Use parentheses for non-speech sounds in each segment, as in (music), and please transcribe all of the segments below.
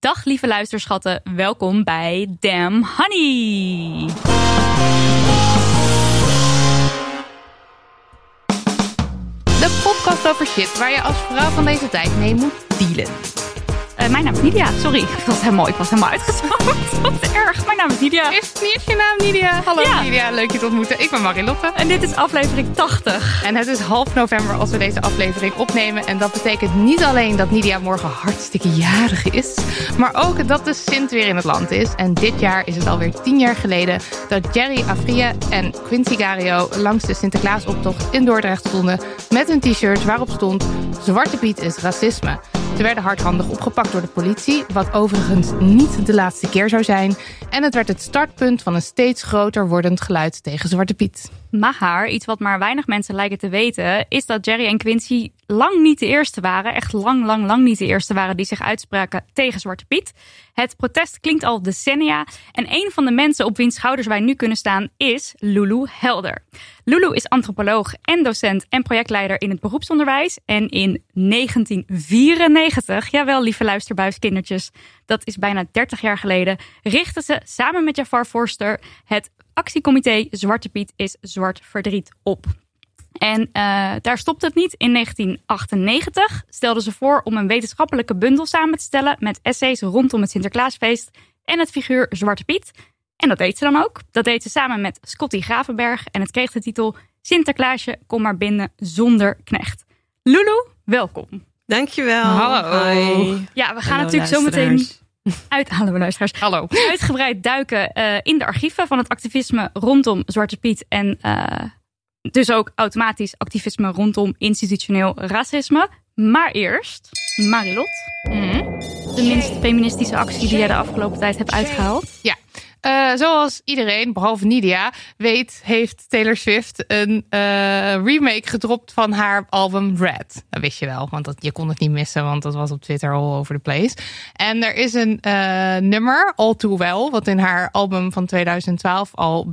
Dag lieve luisterschatten, welkom bij Damn Honey. De podcast over shit waar je als vrouw van deze tijd mee moet dealen. Uh, mijn naam is Nidia. Sorry, (laughs) ik was helemaal, ik was helemaal uitgesproken. Wat erg. Mijn naam is Nidia. Is, is je naam Nidia? Hallo ja. Nidia, leuk je te ontmoeten. Ik ben Marilotte. En dit is aflevering 80. En het is half november als we deze aflevering opnemen. En dat betekent niet alleen dat Nidia morgen hartstikke jarig is, maar ook dat de Sint weer in het land is. En dit jaar is het alweer tien jaar geleden dat Jerry Afria en Quincy Gario langs de Sinterklaasoptocht in Dordrecht stonden met een t-shirt waarop stond Zwarte Piet is racisme. Ze werden hardhandig opgepakt door de politie, wat overigens niet de laatste keer zou zijn. En het werd het startpunt van een steeds groter wordend geluid tegen Zwarte Piet. Maar iets wat maar weinig mensen lijken te weten, is dat Jerry en Quincy lang niet de eerste waren. Echt lang, lang, lang niet de eerste waren die zich uitspraken tegen Zwarte Piet. Het protest klinkt al decennia. En een van de mensen op wiens schouders wij nu kunnen staan is Lulu Helder. Lulu is antropoloog en docent en projectleider in het beroepsonderwijs. En in 1994, jawel lieve luisterbuiskindertjes, dat is bijna 30 jaar geleden, richtte ze samen met Jafar Forster het actiecomité Zwarte Piet is Zwart Verdriet op. En uh, daar stopt het niet. In 1998 stelden ze voor om een wetenschappelijke bundel samen te stellen met essays rondom het Sinterklaasfeest en het figuur Zwarte Piet. En dat deed ze dan ook. Dat deed ze samen met Scotty Gravenberg en het kreeg de titel Sinterklaasje, kom maar binnen zonder knecht. Lulu, welkom. Dankjewel. Hallo. Hi. Ja, we gaan natuurlijk zo meteen (laughs) uit, hallo luisteraars. Hallo. Uitgebreid duiken uh, in de archieven van het activisme rondom Zwarte Piet en uh, dus ook automatisch activisme rondom institutioneel racisme. Maar eerst, Marilot. Mm. De minst feministische actie die jij de afgelopen tijd hebt uitgehaald. Ja, uh, zoals iedereen, behalve Nidia, weet, heeft Taylor Swift een uh, remake gedropt van haar album Red. Dat wist je wel, want dat, je kon het niet missen, want dat was op Twitter all over the place. En er is een uh, nummer, All Too Well, wat in haar album van 2012 al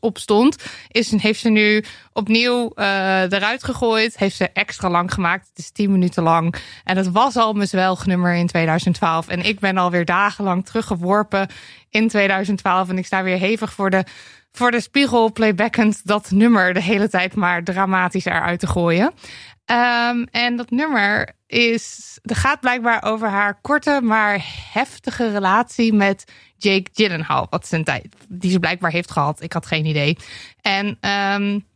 op stond. Is, heeft ze nu opnieuw eruit gegooid. Heeft ze extra lang gemaakt. Het is 10 minuten lang. En het was al mijn zwelgnummer in 2012. En ik ben alweer dagenlang teruggeworpen in 2012. En ik sta weer hevig voor de, voor de spiegel playbackend dat nummer de hele tijd maar dramatisch eruit te gooien. Um, en dat nummer is, er gaat blijkbaar over haar korte maar heftige relatie met Jake Gyllenhaal. Wat zijn tijd, die ze blijkbaar heeft gehad. Ik had geen idee. En um,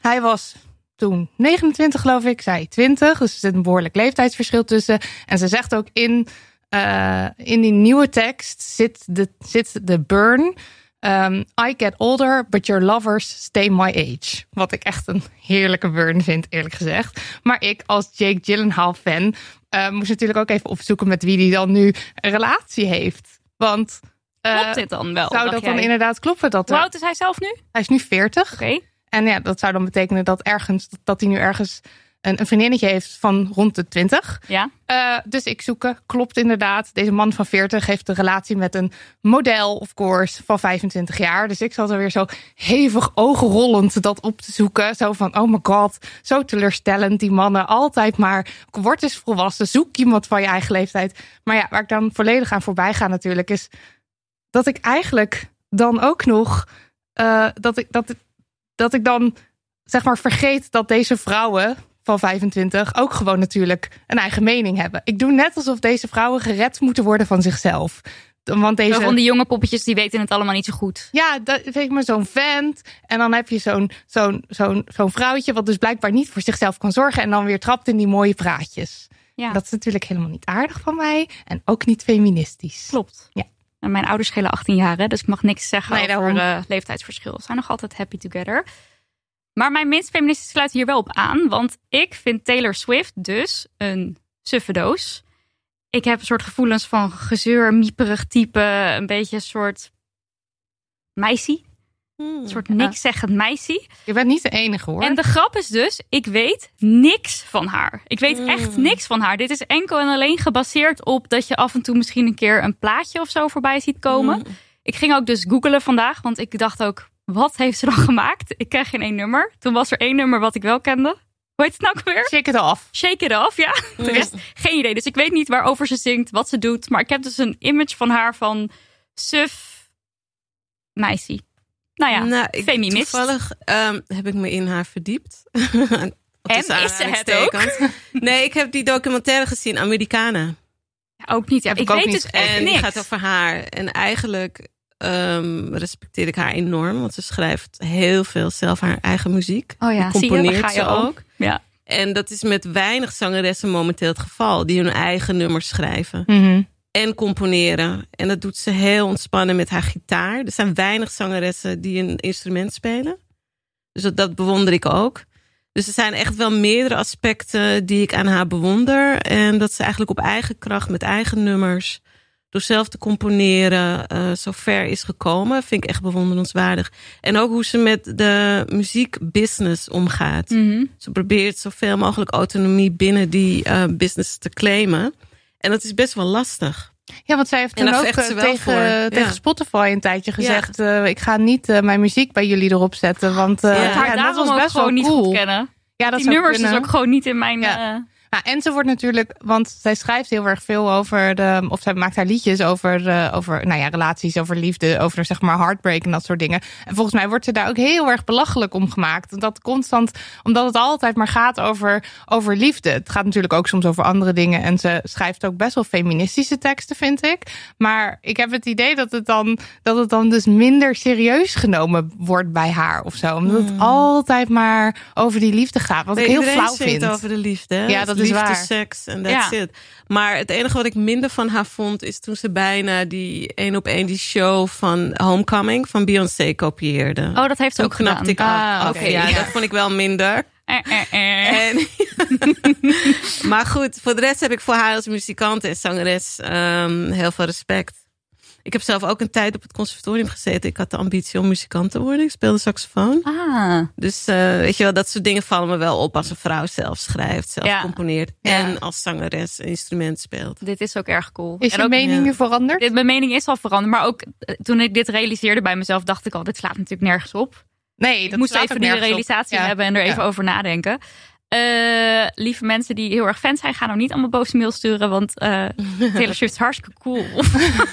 hij was toen 29 geloof ik, zij 20. Dus er zit een behoorlijk leeftijdsverschil tussen. En ze zegt ook in uh, in die nieuwe tekst zit de, zit de burn. Um, I get older, but your lovers stay my age. Wat ik echt een heerlijke burn vind, eerlijk gezegd. Maar ik als Jake Gyllenhaal fan uh, moest natuurlijk ook even opzoeken met wie die dan nu een relatie heeft. Want uh, klopt dit dan wel? Zou dat jij? dan inderdaad kloppen? Dat Hoe oud is hij zelf nu? Hij is nu 40. Oké. Okay. En ja, dat zou dan betekenen dat ergens dat hij nu ergens een, een vriendinnetje heeft van rond de 20. Ja. Uh, dus ik zoeken, klopt inderdaad. Deze man van 40 heeft een relatie met een model, of course, van 25 jaar. Dus ik zat er weer zo hevig ogenrollend dat op te zoeken. Zo van, oh my god, zo teleurstellend. Die mannen altijd maar, word eens volwassen, zoek iemand van je eigen leeftijd. Maar ja, waar ik dan volledig aan voorbij ga natuurlijk, is dat ik eigenlijk dan ook nog eh, dat, ik, dat, dat ik dan zeg maar vergeet dat deze vrouwen van 25 ook gewoon natuurlijk een eigen mening hebben. Ik doe net alsof deze vrouwen gered moeten worden van zichzelf. Want deze... Van die jonge poppetjes, die weten het allemaal niet zo goed. Ja, dat weet ik maar zo'n vent. En dan heb je zo'n zo'n zo'n zo'n vrouwtje... wat dus blijkbaar niet voor zichzelf kan zorgen... en dan weer trapt in die mooie praatjes. Ja, Dat is natuurlijk helemaal niet aardig van mij. En ook niet feministisch. klopt. Ja. En mijn ouders schelen 18 jaar, hè, dus ik mag niks zeggen Nee, over eh, leeftijdsverschil. Ze zijn nog altijd happy together. Maar mijn minst feministische sluit hier wel op aan. Want ik vind Taylor Swift dus een suffedoos. Ik heb een soort gevoelens van gezeur, mieperig type. Een beetje een soort meisje. Een soort niks zeggend meisje. Je bent niet de enige hoor. En de grap is dus, ik weet niks van haar. Ik weet Mm. echt niks van haar. Dit is enkel en alleen gebaseerd op dat je af en toe misschien een keer een plaatje of zo voorbij ziet komen. Mm. Ik ging ook dus googelen vandaag, want ik dacht ook, wat heeft ze dan (laughs) gemaakt? Ik kreeg geen één nummer. Toen was er één nummer wat ik wel kende. Hoe heet het nou weer? Shake it off. Shake It Off, ja. De rest, geen idee. Dus ik weet niet waarover ze zingt, wat ze doet. Maar ik heb dus een image van haar van suf meisje. Nou ja, nou, ik, feminist. Toevallig ehm, heb ik me in haar verdiept. (laughs) En is ze het ook? (laughs) Nee, ik heb die documentaire gezien, Americana. ook niet. Ja, Heb ik ik ook weet niet echt En die niks. gaat over haar. En eigenlijk ehm, respecteer ik haar enorm. Want ze schrijft heel veel zelf haar eigen muziek. Oh ja, Die zie je, daar componeert ga je ze ook. Ja. En dat is met weinig zangeressen momenteel het geval. Die hun eigen nummers schrijven. Mhm. En componeren. En dat doet ze heel ontspannen met haar gitaar. Er zijn weinig zangeressen die een instrument spelen. Dus dat, dat bewonder ik ook. Dus er zijn echt wel meerdere aspecten die ik aan haar bewonder. En dat ze eigenlijk op eigen kracht met eigen nummers, door zelf te componeren, eh zo ver is gekomen. Vind ik echt bewonderenswaardig. En ook hoe ze met de muziekbusiness omgaat. Mhm. Ze probeert zoveel mogelijk autonomie binnen die eh, business te claimen. En dat is best wel lastig. Ja, want zij heeft En toen ook eh, tegen, voor. Ja. tegen Spotify een tijdje gezegd... eh, ik ga niet eh, mijn muziek bij jullie erop zetten. Want eh, Ja. Dat was ook best wel gewoon niet goed kennen. Ja, dat Die nummers kunnen. is ook gewoon niet in mijn... Ja. Ja, en ze wordt natuurlijk, want zij schrijft heel erg veel over de, of zij maakt haar liedjes over, eh, over nou ja, relaties, over liefde, over zeg maar heartbreak en dat soort dingen. En volgens mij wordt ze daar ook heel erg belachelijk om gemaakt. En dat constant, omdat het altijd maar gaat over, over liefde. Het gaat natuurlijk ook soms over andere dingen. En ze schrijft ook best wel feministische teksten, vind ik. Maar ik heb het idee dat het dan, dat het dan dus minder serieus genomen wordt bij haar of zo. Omdat het altijd maar over die liefde gaat. Wat ik heel flauw vind. over de liefde. hè? Ja, dat is liefde, seks en that's Ja. it. Maar het enige wat ik minder van haar vond... is toen ze bijna die één op één die show van Homecoming van Beyoncé kopieerde. Oh, dat heeft ze ook gedaan. af. Ah, Oké, oké, ja, ja. dat vond ik wel minder. Eh, eh, eh. En, (laughs) maar goed, voor de rest heb ik voor haar als muzikant en zangeres ehm, heel veel respect. Ik heb zelf ook een tijd op het conservatorium gezeten. Ik had de ambitie om muzikant te worden. Ik speelde saxofoon. Ah, Dus eh, weet je wel, dat soort dingen vallen me wel op als een vrouw zelf schrijft, zelf Ja. componeert Ja. en als zangeres een instrument speelt. dit is ook erg cool. Is En je ook- mening ja. veranderd? dit, mijn mening is al veranderd. Maar ook eh, toen ik dit realiseerde bij mezelf, dacht ik al, dit slaat natuurlijk nergens op. Nee, Ik dat moest slaat even die op. realisatie Ja. hebben en er even Ja. over nadenken. Eh, lieve mensen die heel erg fan zijn, gaan nou niet allemaal boze mail sturen, want eh, (laughs) Taylor Swift is hartstikke cool.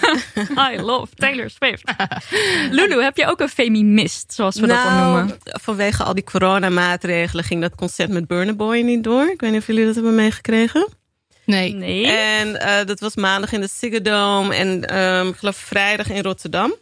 (laughs) I love Taylor Swift. (laughs) Lulu, heb je ook een feminist, zoals we dat dan nou, noemen? vanwege al die coronamaatregelen ging dat concert met Burna Boy niet door. Ik weet niet of jullie dat hebben meegekregen. Nee. Nee. En eh, dat was maandag in de Ziggo Dome en ehm, ik geloof vrijdag in Rotterdam.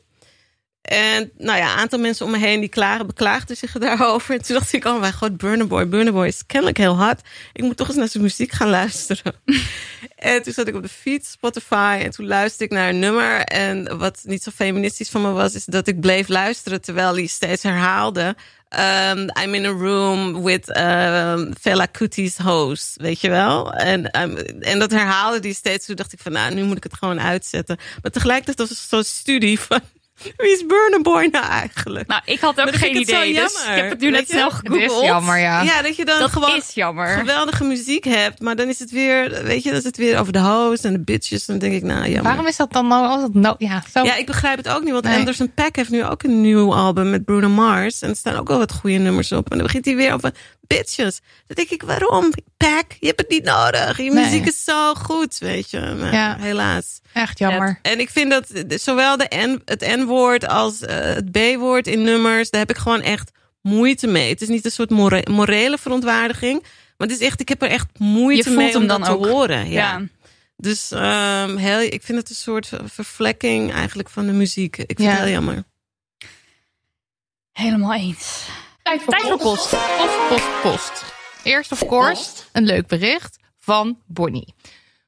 En nou ja, een aantal mensen om me heen die klagen, beklaagden zich daarover. En toen dacht ik, oh mijn god, Burna Boy. Burna Boy is kennelijk heel hard. Ik moet toch eens naar zijn muziek gaan luisteren. (laughs) en toen zat ik op de fiets, Spotify. En toen luisterde ik naar een nummer. En wat niet zo feministisch van me was, is dat ik bleef luisteren terwijl hij steeds herhaalde. Um, I'm in a room with um, Fela Kuti's host, weet je wel? En, um, en dat herhaalde die steeds. Toen dacht ik van, nou, nu moet ik het gewoon uitzetten. Maar tegelijkertijd was het zo'n studie van, wie is Burna Boy nou eigenlijk? nou, ik had ook Maar geen idee, dus ik heb het nu net snel Het gegoogeld. is jammer, ja. Ja, dat je dan Dat gewoon is jammer. geweldige muziek hebt, maar dan is het weer, weet je, dan is het weer over de host en de bitches. Dan denk ik, nou, jammer. Waarom is dat dan nou? nou ja, zo. Ja, ik begrijp het ook niet, want Nee. Anderson Paak heeft nu ook een nieuw album met Bruno Mars. En er staan ook wel wat goede nummers op. En dan begint hij weer over bitches. Dan denk ik, waarom? Pack, je hebt het niet nodig. Je Nee. muziek is zo goed, weet je. Maar Ja. helaas. Echt jammer. En ik vind dat zowel de N, het N-woord als eh, het B-woord in nummers, daar heb ik gewoon echt moeite mee. Het is niet een soort more- morele verontwaardiging, maar het is echt, ik heb er echt moeite Je mee om hem dat dan te ook. horen. Ja. Ja. Dus ehm, heel, ik vind het een soort vervlekking eigenlijk van de muziek. Ik vind Ja. het heel jammer. Helemaal eens. Tijd voor, Tijd voor post. Post, post, post. Eerst of course een leuk bericht van Bonnie.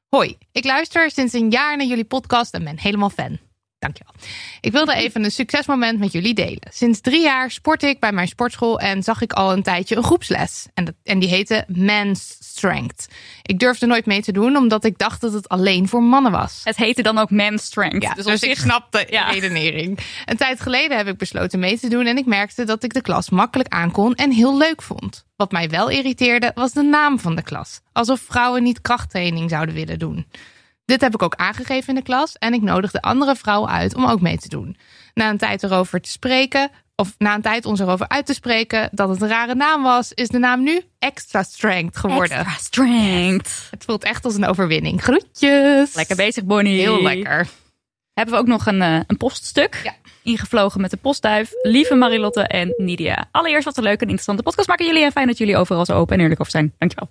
Hoi, ik luister sinds een jaar naar jullie podcast en ben helemaal fan. Dankjewel. Ik wilde even een succesmoment met jullie delen. Sinds drie jaar sport ik bij mijn sportschool en zag ik al een tijdje een groepsles. En, dat, en die heette Men's Strength. Ik durfde nooit mee te doen omdat ik dacht dat het alleen voor mannen was. Het heette dan ook Man Strength. Ja, dus dus, zich ik snap de ja. redenering. Een tijd geleden heb ik besloten mee te doen en ik merkte dat ik de klas makkelijk aankon en heel leuk vond. Wat mij wel irriteerde was de naam van de klas. Alsof vrouwen niet krachttraining zouden willen doen. Dit heb ik ook aangegeven in de klas en ik nodigde andere vrouwen uit om ook mee te doen. Na een tijd erover te spreken, of na een tijd ons erover uit te spreken dat het een rare naam was, is de naam nu Extra Strength geworden. Extra Strength. Het voelt echt als een overwinning. Groetjes. Lekker bezig, Bonnie. Heel lekker. Hebben we ook nog een, eh, een poststuk. Ja. Ingevlogen met de postduif. Lieve Marilotte en Nidia. Allereerst wat een leuke en interessante podcast maken jullie. En fijn dat jullie overal zo open en eerlijk over zijn. Dankjewel.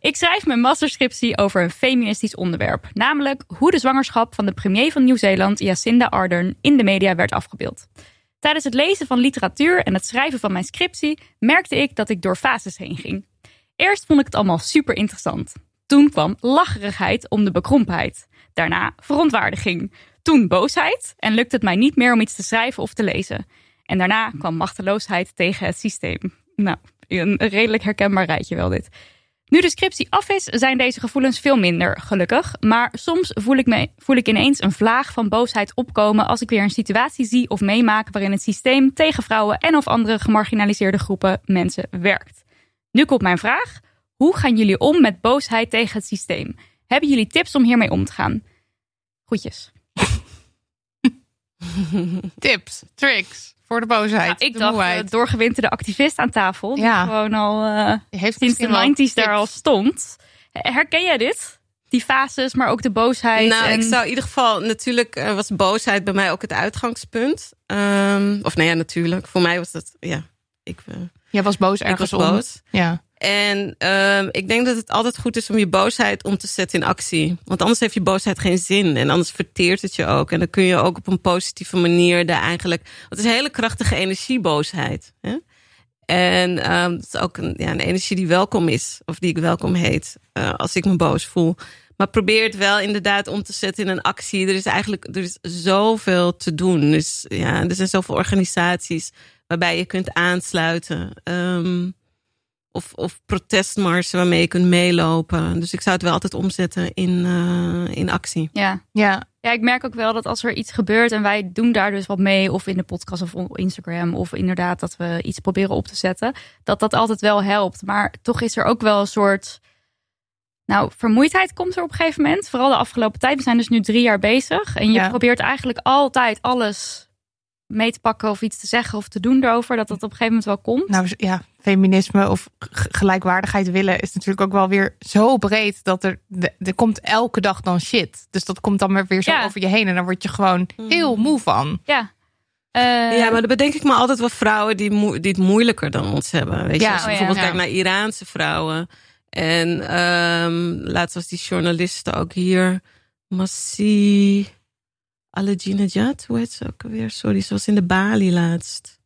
Ik schrijf mijn masterscriptie over een feministisch onderwerp. Namelijk hoe de zwangerschap van de premier van Nieuw-Zeeland, Jacinda Ardern, in de media werd afgebeeld. Tijdens het lezen van literatuur en het schrijven van mijn scriptie merkte ik dat ik door fases heen ging. Eerst vond ik het allemaal super interessant. Toen kwam lacherigheid om de bekrompenheid. Daarna verontwaardiging. Toen boosheid en lukte het mij niet meer om iets te schrijven of te lezen. En daarna kwam machteloosheid tegen het systeem. Nou, een redelijk herkenbaar rijtje wel dit. Nu de scriptie af is, zijn deze gevoelens veel minder, gelukkig. Maar soms voel ik, me, voel ik ineens een vlaag van boosheid opkomen als ik weer een situatie zie of meemaak waarin het systeem tegen vrouwen en of andere gemarginaliseerde groepen mensen werkt. Nu komt mijn vraag. Hoe gaan jullie om met boosheid tegen het systeem? Hebben jullie tips om hiermee om te gaan? Groetjes. (laughs) Tips, tricks voor de boosheid. Ik de dacht, moeheid. eh, doorgewinterde activist aan tafel. Die Ja. gewoon al eh, heeft sinds de misschien wel 90s daar al stond. Herken jij dit? Die fases, maar ook de boosheid. Nou, en... ik zou in ieder geval, natuurlijk eh, was boosheid bij mij ook het uitgangspunt. Ehm, of nou ja, natuurlijk. Voor mij was dat, ja, ik, Jij was boos ergens was om. boos. Ja. En ehm, ik denk dat het altijd goed is om je boosheid om te zetten in actie. Want anders heeft je boosheid geen zin. En anders verteert het je ook. En dan kun je ook op een positieve manier daar eigenlijk... Het is een hele krachtige energie, boosheid. Hè? En ehm, het is ook een, ja, een energie die welkom is. Of die ik welkom heet. eh, als ik me boos voel. Maar probeer het wel inderdaad om te zetten in een actie. Er is eigenlijk er is zoveel te doen. Dus ja, er zijn zoveel organisaties waarbij je kunt aansluiten. Ehm, of, of protestmarsen waarmee je kunt meelopen. Dus ik zou het wel altijd omzetten in, eh, in actie. ja. ja. ja, ik merk ook wel dat als er iets gebeurt en wij doen daar dus wat mee, of in de podcast of op Instagram, of inderdaad dat we iets proberen op te zetten, dat dat altijd wel helpt. Maar toch is er ook wel een soort. Nou, vermoeidheid komt er op een gegeven moment. Vooral de afgelopen tijd. We zijn dus nu drie jaar bezig. En je Ja. probeert eigenlijk altijd alles mee te pakken of iets te zeggen of te doen erover. Dat dat op een gegeven moment wel komt. Nou ja, feminisme of gelijkwaardigheid willen is natuurlijk ook wel weer zo breed dat er, de- er komt elke dag dan shit. Dus dat komt dan maar weer zo Ja. over je heen en dan word je gewoon heel moe van. Ja. Eh, ja, maar dan bedenk ik me altijd wel vrouwen die, moe- die het moeilijker dan ons hebben. Weet je, Ja, als je oh ja. bijvoorbeeld Ja. kijkt naar Iraanse vrouwen. En ehm, laatst was die journaliste ook hier. Massi Alejinejad, hoe heet ze ook alweer? Sorry, ze was in de Bali laatst.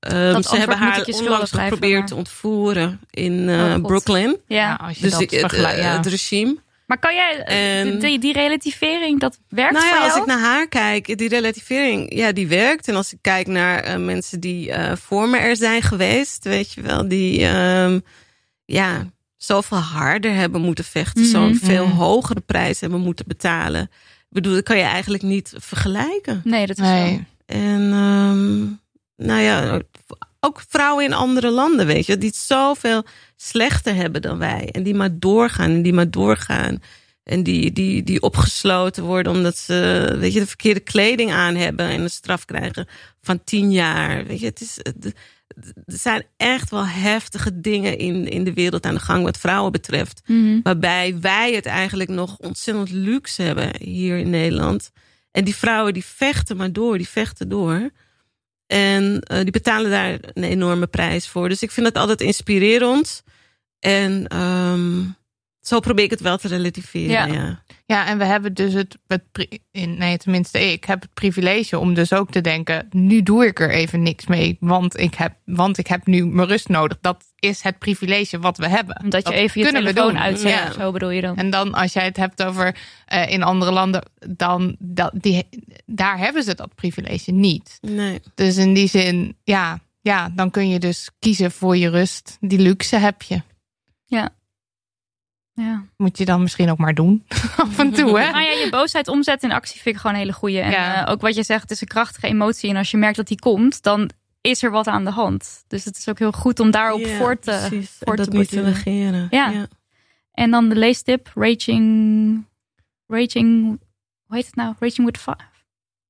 Dat ze hebben haar onlangs geprobeerd maar- te ontvoeren in eh, Oh. Brooklyn. ja. als je Dus dat ik- het, vergelijkt, eh, ja. het regime. Maar kan jij En- die, die relativering, dat werkt Nou voor ja, jou? als ik naar haar kijk, die relativering, ja, die werkt. En als ik kijk naar eh, mensen die eh, voor me er zijn geweest, weet je wel, die ehm, ja, zoveel harder hebben moeten vechten, Mhm. zo'n veel Mhm. hogere prijs hebben moeten betalen. Ik bedoel, dat kan je eigenlijk niet vergelijken. Nee, dat is Nee. zo. En ehm, nou ja, ook vrouwen in andere landen, weet je, die het zoveel slechter hebben dan wij. En die maar doorgaan en die maar doorgaan. En die, die, die opgesloten worden omdat ze weet je, de verkeerde kleding aan hebben en een straf krijgen van tien jaar. Weet je, het is, er zijn echt wel heftige dingen in, in de wereld aan de gang wat vrouwen betreft. Mhm. Waarbij wij het eigenlijk nog ontzettend luxe hebben hier in Nederland. En die vrouwen die vechten maar door, die vechten door. En eh, die betalen daar een enorme prijs voor. Dus ik vind dat altijd inspirerend. En ehm, zo probeer ik het wel te relativeren. Ja. Ja. Ja, en we hebben dus het, het nee, tenminste ik heb het privilege om dus ook te denken, nu doe ik er even niks mee, want ik heb, want ik heb nu mijn rust nodig. Dat is het privilege wat we hebben. Omdat je Dat even je kunnen we telefoon doen. uitzet. Ja. Zo bedoel je dan. En dan als jij het hebt over eh, in andere landen, dan dat, die, daar hebben ze dat privilege niet. Nee. Dus in die zin, ja, ja, dan kun je dus kiezen voor je rust. Die luxe heb je. Ja. Moet je dan misschien ook maar doen. (laughs) Af en toe, hè? Nou ja, je boosheid omzetten in actie vind ik gewoon een hele goeie. En Ja. eh, ook wat je zegt, het is een krachtige emotie. En als je merkt dat die komt, dan is er wat aan de hand. Dus het is ook heel goed om daarop Ja, voor te, precies. voor dat te niet te negeren. Ja. En dan de leestip, Raging... Raging... Hoe heet het nou? Raging with Fire.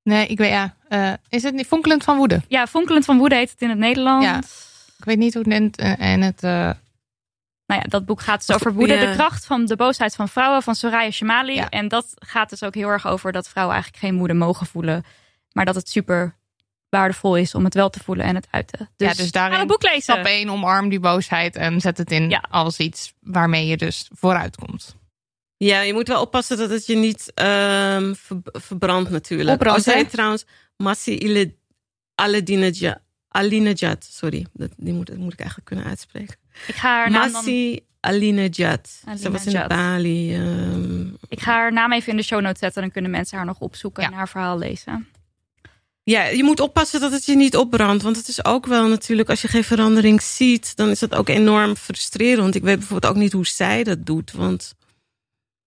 Nee, ik weet ja. eh, is het niet fonkelend van woede? Ja, Fonkelend van Woede heet het in het Nederlands. Ja. Ik weet niet hoe het in het, in het eh, Nou ja, dat boek gaat dus over woede. Ja. De kracht van de boosheid van vrouwen van Soraya Shamali. Ja. En dat gaat dus ook heel erg over dat vrouwen eigenlijk geen woede mogen voelen. Maar dat het super waardevol is om het wel te voelen en het uit te. Dus, Ja, dus daarin ga het boek lezen. stap 1, omarm die boosheid en zet het in Ja. als iets waarmee je dus vooruit komt. Ja, je moet wel oppassen dat het je niet ehm, ver- verbrandt natuurlijk. Opbrandt, Als trouwens Massi Aladinejad, sorry, dat, die moet, dat moet ik eigenlijk kunnen uitspreken. Ik ga haar naam, dan, Massi Alinejad. Ze was in. Bali. ehm, ik ga haar naam even in de show notes zetten. Dan kunnen mensen haar nog opzoeken Ja. en haar verhaal lezen. Ja, je moet oppassen dat het je niet opbrandt. Want het is ook wel natuurlijk, als je geen verandering ziet, dan is dat ook enorm frustrerend. Ik weet bijvoorbeeld ook niet hoe zij dat doet. Want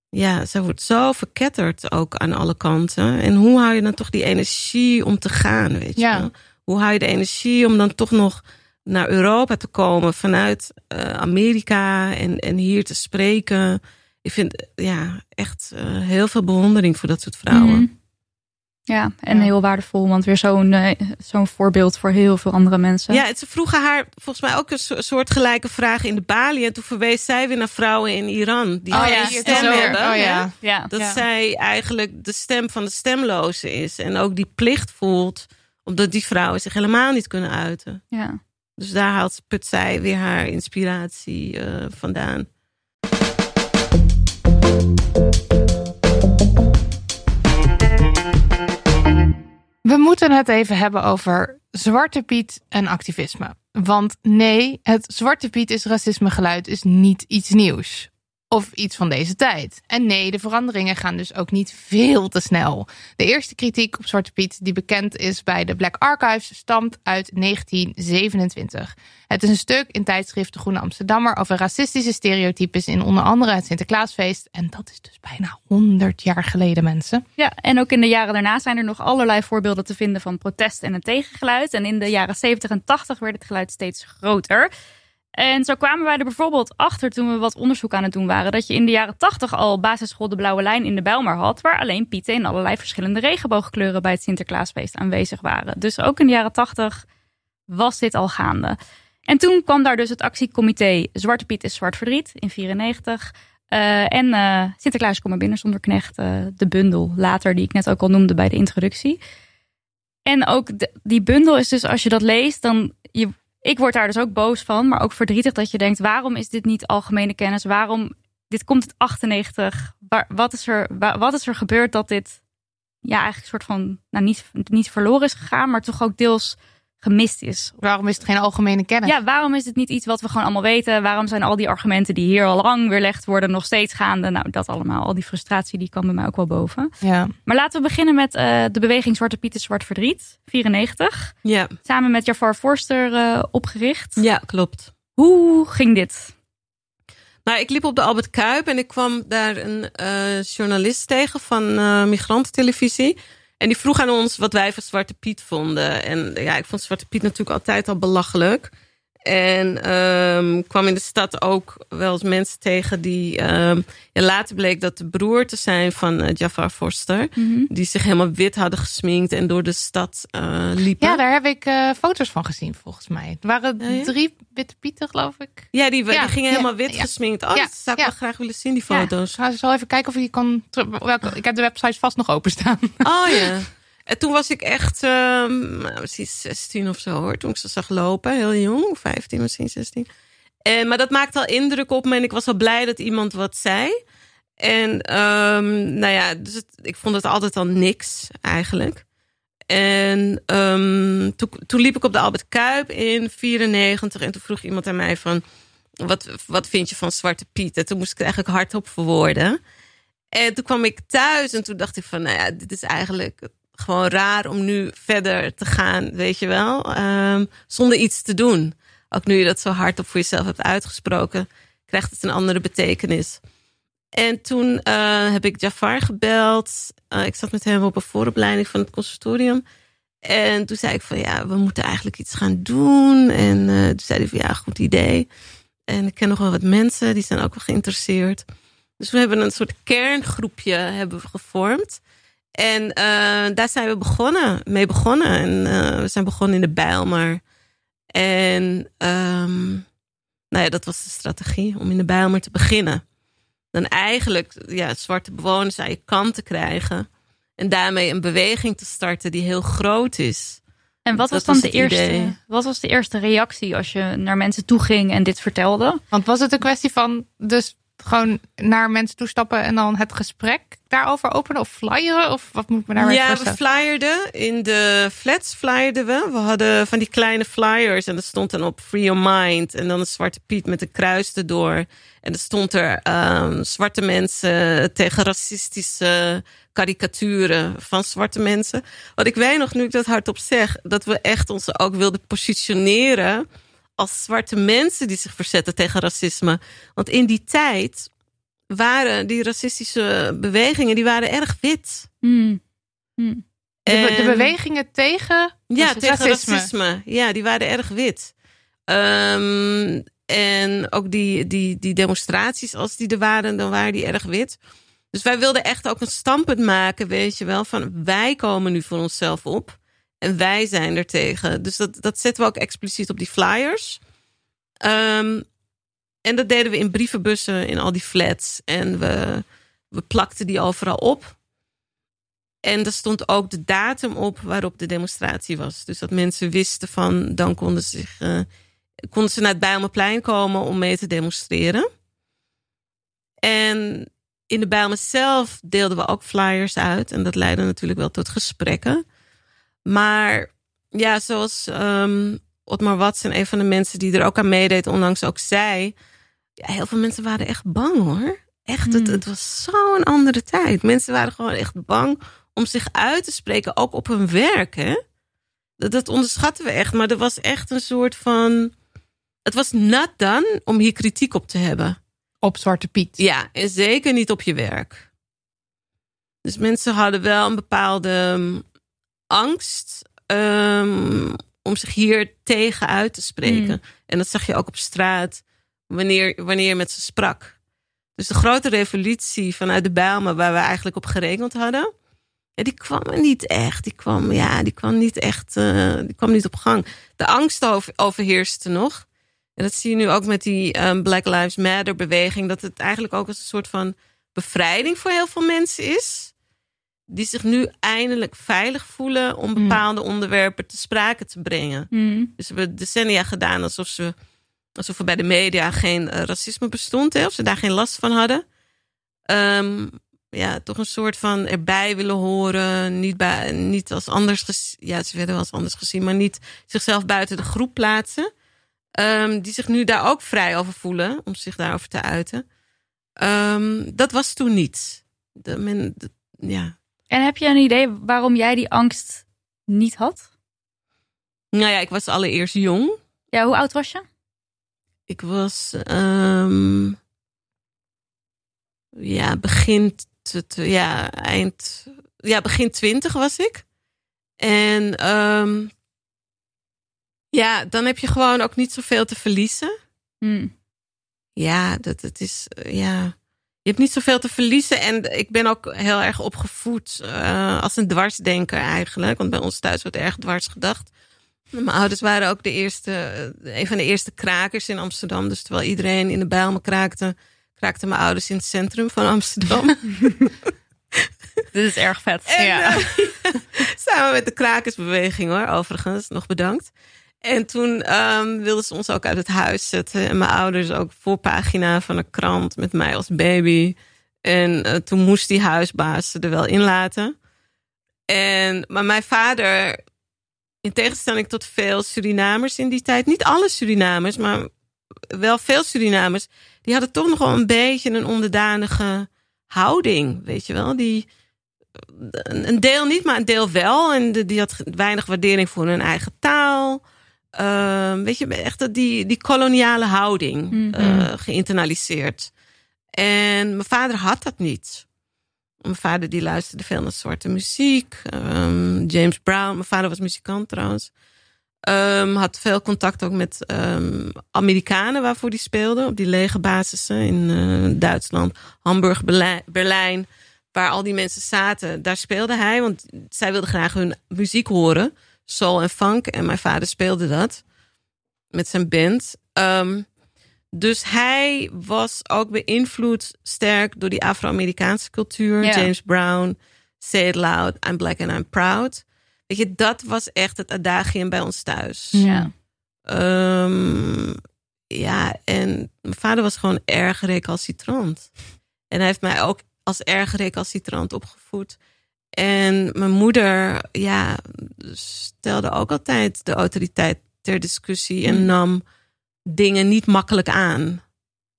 ja, zij wordt zo verketterd ook aan alle kanten. En hoe hou je dan toch die energie om te gaan, weet je Ja. Hoe hou je de energie om dan toch nog naar Europa te komen vanuit eh, Amerika en, en hier te spreken? Ik vind ja, echt eh, heel veel bewondering voor dat soort vrouwen. Mhm. Ja, en Ja. heel waardevol. Want weer zo'n eh, zo'n voorbeeld voor heel veel andere mensen. Ja, ze vroegen haar volgens mij ook een so- soortgelijke vraag in de Bali. En toen verwees zij weer naar vrouwen in Iran. Die Oh geen ja, stem hebben. Oh ja. ja. Dat Ja. zij eigenlijk de stem van de stemloze is. En ook die plicht voelt. Omdat die vrouwen zich helemaal niet kunnen uiten. ja. Dus daar haalt put zij weer haar inspiratie eh, vandaan. We moeten het even hebben over Zwarte Piet en activisme. Want nee, het Zwarte Piet is racisme geluid is niet iets nieuws. Of iets van deze tijd. En nee, de veranderingen gaan dus ook niet veel te snel. De eerste kritiek op Zwarte Piet, die bekend is bij de Black Archives, stamt uit 1927. Het is een stuk in tijdschrift De Groene Amsterdammer over racistische stereotypes in onder andere het Sinterklaasfeest. En dat is dus bijna 100 jaar geleden, mensen. Ja, en ook in de jaren daarna zijn er nog allerlei voorbeelden te vinden van protest en een tegengeluid. En in de jaren 70 en 80 werd het geluid steeds groter. En zo kwamen wij er bijvoorbeeld achter toen we wat onderzoek aan het doen waren. Dat je in de jaren 80 al basisschool De Blauwe Lijn in de Bijlmer had. Waar alleen pieten in allerlei verschillende regenboogkleuren bij het Sinterklaasfeest aanwezig waren. Dus ook in de jaren 80 was dit al gaande. En toen kwam daar dus het actiecomité Zwarte Piet is Zwart Verdriet in 94. Eh, en eh, Sinterklaas kom maar binnen zonder knecht, eh, de bundel later, die ik net ook al noemde bij de introductie. En ook die bundel is dus, als je dat leest, dan. Je, ik word daar dus ook boos van, maar ook verdrietig dat je denkt: waarom is dit niet algemene kennis? Waarom. Dit komt uit 98. Waar, wat, is er, wa- wat is er gebeurd dat dit. Ja, eigenlijk een soort van. Nou, niet, niet verloren is gegaan, maar toch ook deels gemist is. Waarom is het geen algemene kennis? Ja, waarom is het niet iets wat we gewoon allemaal weten? Waarom zijn al die argumenten die hier al lang weerlegd worden nog steeds gaande? Nou, dat allemaal. Al die frustratie die kwam bij mij ook wel boven. ja. Maar laten we beginnen met eh, de beweging Zwarte Piet is Zwart Verdriet, 94. Ja, Samen met Jafar Forster eh, opgericht. ja klopt. Hoe ging dit? Nou, ik liep op de Albert Kuip en ik kwam daar een eh, journalist tegen van Migrantentelevisie. En die vroeg aan ons wat wij van Zwarte Piet vonden. En ja, ik vond Zwarte Piet natuurlijk altijd al belachelijk. En ehm, kwam in de stad ook wel eens mensen tegen die. ehm, ja, later bleek dat de broer te zijn van eh, Jafar Forster. Mhm. Die zich helemaal wit hadden gesminkt en door de stad eh, liepen. Ja, daar heb ik eh, foto's van gezien, volgens mij. Er waren Ja, ja? drie witte pieten, geloof ik. Ja, die, gingen helemaal wit gesminkt. Oh, Ja, dat zou ik wel graag willen zien, die foto's. ik zo even kijken of ik die kan... Welke, ik heb de website vast nog openstaan. Oh ja. (laughs) En toen was ik echt nou, misschien 16 of zo hoor. Toen ik ze zag lopen. Heel jong. 15, misschien 16. En, maar dat maakte al indruk op me. En ik was al blij dat iemand wat zei. En ehm, nou ja, dus ik vond het altijd al niks eigenlijk. En ehm, toen, toen liep ik op de Albert Kuip in 94. En toen vroeg iemand aan mij van... Wat, wat vind je van Zwarte Piet? En toen moest ik het eigenlijk hardop verwoorden. En toen kwam ik thuis en toen dacht ik van... Nou ja, dit is eigenlijk gewoon raar om nu verder te gaan, weet je wel. ehm, zonder iets te doen. Ook nu je dat zo hardop voor jezelf hebt uitgesproken... krijgt het een andere betekenis. En toen eh, heb ik Jafar gebeld. Eh, ik zat met hem op een vooropleiding van het conservatorium. En toen zei ik van ja, we moeten eigenlijk iets gaan doen. En eh, toen zei hij van ja, goed idee. En ik ken nog wel wat mensen, die zijn ook wel geïnteresseerd. Dus we hebben een soort kerngroepje hebben gevormd. En eh, daar zijn we begonnen, mee begonnen. En eh, we zijn begonnen in de Bijlmer. En ehm, nou ja, dat was de strategie om in de Bijlmer te beginnen. Dan eigenlijk ja, zwarte bewoners aan je kant te krijgen. En daarmee een beweging te starten die heel groot is. En wat Dat was dan was de eerste, idee. wat was de eerste reactie als je naar mensen toe ging en dit vertelde? Want was het een kwestie van dus gewoon naar mensen toestappen en dan het gesprek daarover openen of flyeren? Of wat moet ik me daarbij ja, we voorstellen? flyerden. In de flats flyerden we. We hadden van die kleine flyers en er stond dan op Free Your Mind. En dan een zwarte piet met een kruis erdoor. En er stond er ehm, zwarte mensen tegen racistische karikaturen van zwarte mensen. Wat ik weet nog, nu ik dat hardop zeg, dat we echt ons ook wilden positioneren als zwarte mensen die zich verzetten tegen racisme. Want in die tijd waren die racistische bewegingen, die waren erg wit. Hmm. Hmm. De, be- de En- bewegingen tegen ja, racisme. tegen racisme. Ja, die waren erg wit. Ehm, en ook die, die, die demonstraties, als die er waren, dan waren die erg wit. Dus wij wilden echt ook een standpunt maken, weet je wel, van wij komen nu voor onszelf op. En wij zijn er tegen. Dus dat, dat zetten we ook expliciet op die flyers. Ehm, en dat deden we in brievenbussen in al die flats. En we, we plakten die overal op. En er stond ook de datum op waarop de demonstratie was. Dus dat mensen wisten van, dan konden ze, zich, eh, konden ze naar het Bijlmerplein komen om mee te demonstreren. En in de Bijlmer zelf deelden we ook flyers uit. En dat leidde natuurlijk wel tot gesprekken. Maar ja, zoals ehm Otmar Watson, een van de mensen die er ook aan meedeed, onlangs ook zei. Ja, heel veel mensen waren echt bang hoor. Echt, het, Hmm. het was zo'n andere tijd. Mensen waren gewoon echt bang om zich uit te spreken, ook op hun werk. Hè? Dat, dat onderschatten we echt. Maar er was echt een soort van. Het was not done om hier kritiek op te hebben. op Zwarte Piet. Ja, en zeker niet op je werk. Dus mensen hadden wel een bepaalde um, angst um, om zich hier tegen uit te spreken. Mm. En dat zag je ook op straat wanneer, wanneer je met ze sprak. Dus de grote revolutie vanuit de Bijlmer, waar we eigenlijk op gerekend hadden, ja, die kwam er niet echt. Die kwam, ja, die kwam niet echt, uh, die kwam niet op gang. De angst over, overheerste nog. En dat zie je nu ook met die um, Black Lives Matter beweging. Dat het eigenlijk ook als een soort van bevrijding voor heel veel mensen is. Die zich nu eindelijk veilig voelen om bepaalde mm. onderwerpen te sprake te brengen. Mm. Dus we hebben decennia gedaan alsof, ze, alsof er bij de media geen uh, racisme bestond. Hè, of ze daar geen last van hadden. Um, ja, toch een soort van erbij willen horen. Niet, bij, niet als anders gezien. Ja, ze werden wel als anders gezien. Maar niet zichzelf buiten de groep plaatsen. Um, die zich nu daar ook vrij over voelen. Om zich daarover te uiten. Um, dat was toen niet. De, men, de, ja. En heb je een idee waarom jij die angst niet had? Nou ja, ik was allereerst jong. Ja, hoe oud was je? Ik was um, ja, begin, ja, eind, ja, begin twintig was ik. En um, Ja, dan heb je gewoon ook niet zoveel te verliezen. Hm. Ja, dat het is. ja. Je hebt niet zoveel te verliezen. En ik ben ook heel erg opgevoed eh, als een dwarsdenker eigenlijk. Want bij ons thuis wordt erg dwars gedacht. Mijn ouders waren ook de eerste, eh, een van de eerste krakers in Amsterdam. Dus terwijl iedereen in de Bijlmer kraakte, kraakten mijn ouders in het centrum van Amsterdam. (laughs) Dit is erg vet. En, Ja. eh, (laughs) samen met de krakersbeweging hoor, overigens. Nog bedankt. En toen ehm, wilden ze ons ook uit het huis zetten. En mijn ouders ook voorpagina van een krant met mij als baby. En eh, toen moest die huisbaas er wel in laten. En, maar mijn vader, in tegenstelling tot veel Surinamers in die tijd, niet alle Surinamers, maar wel veel Surinamers, die hadden toch nog wel een beetje een onderdanige houding, weet je wel? Die, een deel niet, maar een deel wel. En die had weinig waardering voor hun eigen taal. Ehm, weet je, echt die, die koloniale houding eh, geïnternaliseerd. En mijn vader had dat niet. Mijn vader die luisterde veel naar zwarte muziek. Ehm, James Brown. Mijn vader was muzikant trouwens. Ehm, had veel contact ook met Amerikanen waarvoor die speelde. Op die lege basissen in eh, Duitsland. Hamburg, Berlijn, Berlijn. Waar al die mensen zaten. Daar speelde hij. Want zij wilden graag hun muziek horen. Soul en funk. En mijn vader speelde dat. Met zijn band. Ehm, dus hij was ook beïnvloed sterk door die Afro-Amerikaanse cultuur. Ja. James Brown, Say It Loud, I'm Black and I'm Proud. Weet je, dat was echt het adagium bij ons thuis. Ja. Ehm, ja, en mijn vader was gewoon erg recalcitrant. En hij heeft mij ook als erg recalcitrant opgevoed. En mijn moeder, ja, stelde ook altijd de autoriteit ter discussie en Hmm. nam dingen niet makkelijk aan.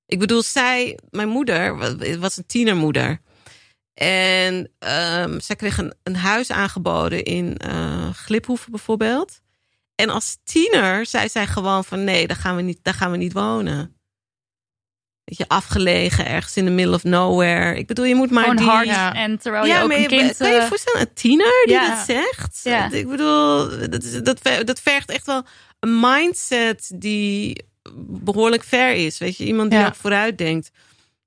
Ik bedoel, zij, mijn moeder, wa- was een tienermoeder. En ehm, zij kreeg een, een huis aangeboden in eh Gliphoeven bijvoorbeeld. En als tiener zei zij gewoon van nee, daar gaan we niet, daar gaan we niet wonen. Weet je, afgelegen, ergens in the middle of nowhere. Ik bedoel, je moet maar Gewoon die... hard. Ja. En terwijl je ook maar een kind... kan je je eh, voorstellen, een tiener die ja. dat zegt? Ja. Ik bedoel, dat, dat, ver- dat vergt echt wel een mindset die behoorlijk ver is. Weet je, iemand die Ja. ook vooruit denkt.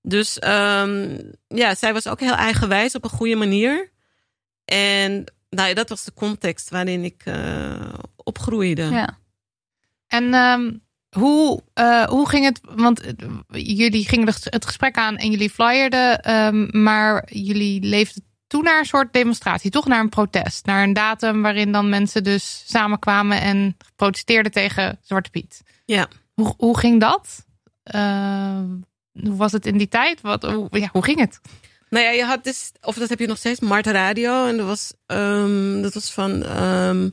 Dus ehm, ja, zij was ook heel eigenwijs op een goede manier. En nou ja, dat was de context waarin ik eh, opgroeide. ja. En ehm, hoe, eh, hoe ging het? Want eh, jullie gingen het- gesprek aan en jullie flyerden, ehm, maar jullie leefden toen naar een soort demonstratie, toch naar een protest, naar een datum waarin dan mensen dus samenkwamen en protesteerden tegen Zwarte Piet. Ja. Hoe, hoe ging dat? Eh, hoe was het in die tijd? Wat, hoe, ja, hoe ging het? Nou ja, je had dus, of dat heb je nog steeds, Marta Radio. En dat was, ehm, dat was van, ehm,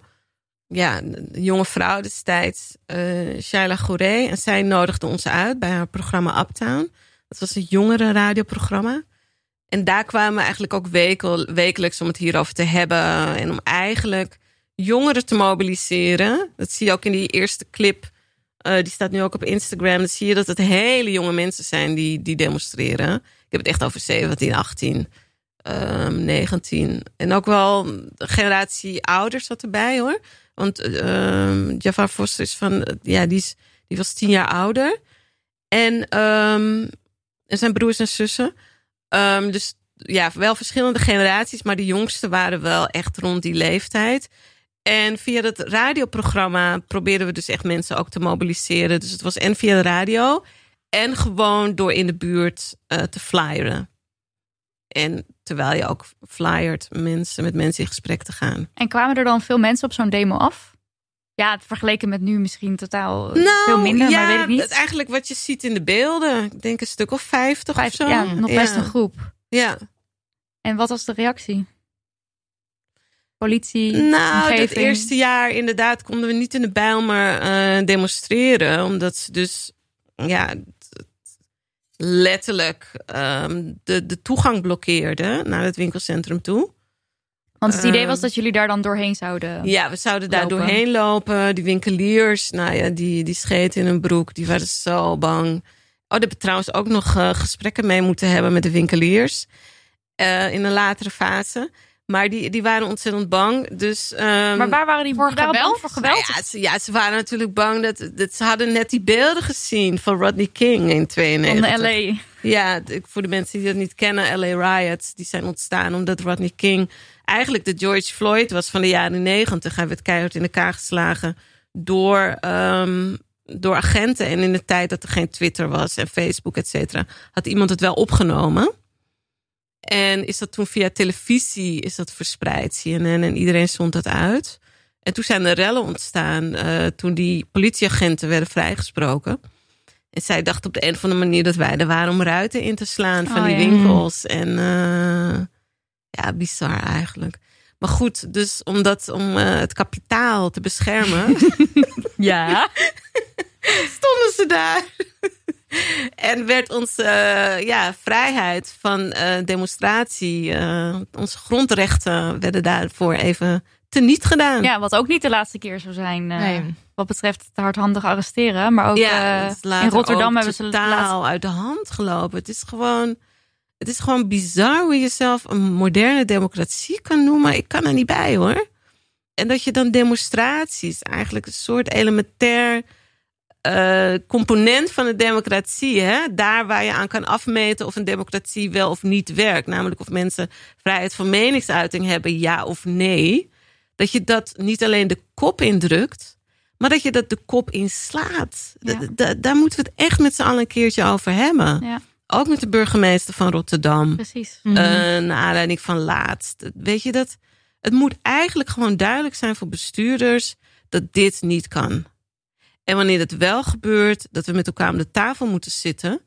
ja, een jonge vrouw destijds, eh Shaila Gouré. En zij nodigde ons uit bij haar programma Uptown. Dat was een jongere radioprogramma. En daar kwamen we eigenlijk ook wekel, wekelijks om het hierover te hebben. En om eigenlijk jongeren te mobiliseren. Dat zie je ook in die eerste clip. eh, die staat nu ook op Instagram. Dan zie je dat het hele jonge mensen zijn die, die demonstreren. Ik heb het echt over 17, 18, ehm, 19. En ook wel generatie ouders zat erbij hoor. Want ehm Jafar Foster is van, ja, die, is, die was tien jaar ouder. En, ehm, zijn broers en zussen. Ehm, dus ja, wel verschillende generaties, maar de jongste waren wel echt rond die leeftijd. En via dat radioprogramma probeerden we dus echt mensen ook te mobiliseren. Dus het was en via de radio en gewoon door in de buurt eh, te flyeren. En terwijl je ook flyert, mensen, met mensen in gesprek te gaan. En kwamen er dan veel mensen op zo'n demo af? Ja, vergeleken met nu misschien totaal Nou, veel minder, ja, maar weet ik niet. het- eigenlijk wat je ziet in de beelden. Ik denk een stuk of vijftig Vijf- of zo. ja, nog best Ja. een groep. Ja. En wat was de reactie? Politie, Nou, het eerste jaar inderdaad konden we niet in de Bijlmer eh, demonstreren. Omdat ze dus ja, letterlijk ehm, de, de toegang blokkeerden naar het winkelcentrum toe. Want het idee Ehm, was dat jullie daar dan doorheen zouden. Ja, we zouden daar Lopen. doorheen lopen. Die winkeliers, nou ja, die, die scheten in hun broek. Die waren zo bang. Oh, daar hebben we trouwens ook nog eh, gesprekken mee moeten hebben met de winkeliers. eh, in een latere fase. Maar die, die waren ontzettend bang. Dus, ehm, Maar waar waren die Voor geweld? Voor geweld? nou ja, ze, ja, ze waren natuurlijk bang dat, dat ze hadden net die beelden gezien van Rodney King in Van 92. de LA. Ja, voor de mensen die dat niet kennen, LA riots, die zijn ontstaan omdat Rodney King eigenlijk de George Floyd was van de jaren negentig. Hij werd keihard in elkaar geslagen door, ehm, door agenten. En in de tijd dat er geen Twitter was en Facebook, et cetera, had iemand het wel opgenomen. En is dat toen via televisie is dat verspreid, CNN, en iedereen zond dat uit. En toen zijn er rellen ontstaan eh, toen die politieagenten werden vrijgesproken. En zij dacht op de een of andere manier dat wij er waren om ruiten in te slaan van Oh, die ja. winkels. En eh, ja, bizar eigenlijk. Maar goed, dus omdat, om eh, het kapitaal te beschermen, (laughs) Ja. (laughs) stonden ze daar. (laughs) en werd onze eh, ja, vrijheid van eh, demonstratie, eh, onze grondrechten werden daarvoor even teniet gedaan. ja, wat ook niet de laatste keer zou zijn. Nee. Wat betreft het hardhandig arresteren. Maar ook Ja, het in Rotterdam hebben ze totaal laatst... uit de hand gelopen. Het is gewoon, het is gewoon bizar hoe je jezelf een moderne democratie kan noemen. Ik kan er niet bij hoor. En dat je dan demonstraties, eigenlijk een soort elementair eh, component van de democratie, hè? daar waar je aan kan afmeten of een democratie wel of niet werkt, namelijk of mensen vrijheid van meningsuiting hebben, ja of nee, dat je dat niet alleen de kop indrukt, maar dat je dat de kop inslaat. Ja. Daar moeten we het echt met z'n allen een keertje over hebben. Ja, Ook met de burgemeester van Rotterdam. precies. Mhm. Eh, naar aanleiding van laatst. Weet je dat? Het moet eigenlijk gewoon duidelijk zijn voor bestuurders dat dit niet kan. En wanneer het wel gebeurt, dat we met elkaar om de tafel moeten zitten.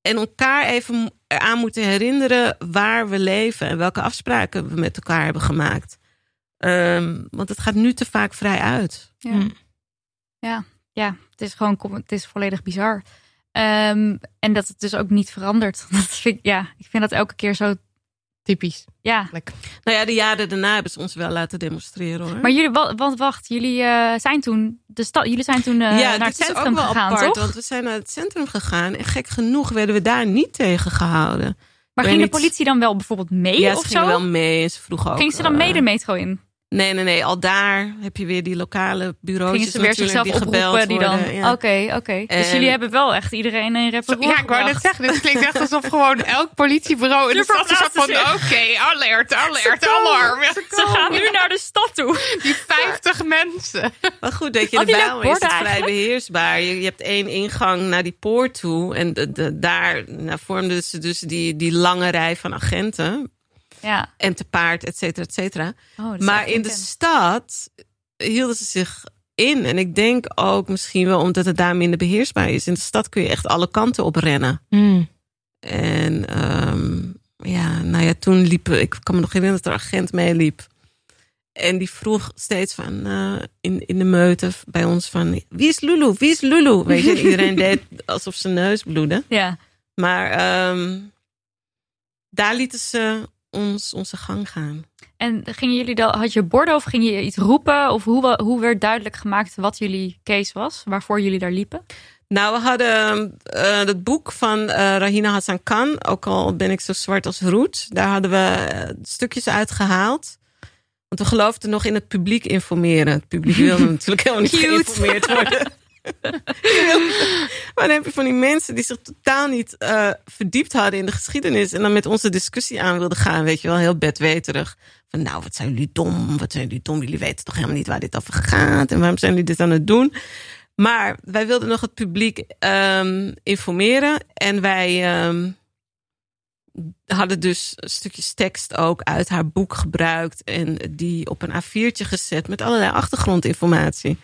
En elkaar even eraan moeten herinneren waar we leven en welke afspraken we met elkaar hebben gemaakt. Ehm, want het gaat nu te vaak vrij uit. Ja. Mm. Ja, ja het is gewoon het is volledig bizar. Ehm, en dat het dus ook niet verandert. (laughs) Dat vind, ik- ja, ik vind dat elke keer zo. Typisch. Ja. Nou ja, de jaren daarna hebben ze ons wel laten demonstreren hoor. Maar jullie, wa- want wacht, jullie eh, zijn toen de stad. Jullie zijn toen eh, naar het centrum ook wel gegaan, apart, toch? Want we zijn naar het centrum gegaan en gek genoeg werden we daar niet tegen gehouden. Maar ging de politie dan wel bijvoorbeeld mee ja, ze of gingen zo? wel mee en ze vroegen ook. Ging ze dan eh, mee de metro in? Nee, nee, nee. Al daar heb je weer die lokale bureaus. Gingen ze weer zichzelf oproepen die dan? Oké, oké. Dus En- jullie hebben wel echt iedereen in repertoire Ja, ik wou net zeggen, dit klinkt echt alsof gewoon elk politiebureau in de stad is van, oké, alert, alert, alarm. Ze gaan nu naar de stad toe. Die 50 mensen. Maar goed, dat je de ook is het vrij eigenlijk? beheersbaar. Je, je hebt één ingang naar die poort toe. En de, de- daar nou, vormden ze dus die, die lange rij van agenten. Ja. En te paard, et cetera, et cetera. Oh, Maar in de stad hielden ze zich in. En ik denk ook misschien wel omdat het daar minder beheersbaar is. In de stad kun je echt alle kanten op rennen. En ehm, ja, nou ja, toen liep ik kan me nog herinneren dat er een agent meeliep. En die vroeg steeds van eh, in, in de meute bij ons van wie is Lulu? Wie is Lulu? Weet je, en (laughs) iedereen deed alsof zijn neus bloedde. Ja. Maar ehm, daar lieten ze ons onze gang gaan. En gingen jullie dan, had je borden of ging je iets roepen? Of hoe, hoe werd duidelijk gemaakt wat jullie case was? Waarvoor jullie daar liepen? Nou, we hadden eh het boek van eh, Rahina Hassan Khan. Ook al ben ik zo zwart als roet. Daar hadden we eh, stukjes uit gehaald. Want we geloofden nog in het publiek informeren. Het publiek wilde (laughs) natuurlijk helemaal niet geïnformeerd worden. (laughs) (laughs) maar dan heb je van die mensen die zich totaal niet eh, verdiept hadden in de geschiedenis. En dan met onze discussie aan wilden gaan. Weet je wel, heel bedweterig. Van nou, wat zijn jullie dom? Wat zijn jullie dom? Jullie weten toch helemaal niet waar dit over gaat? En waarom zijn jullie dit aan het doen? Maar wij wilden nog het publiek ehm, informeren. En wij ehm, hadden dus stukjes tekst ook uit haar boek gebruikt. En die op een A4'tje gezet met allerlei achtergrondinformatie.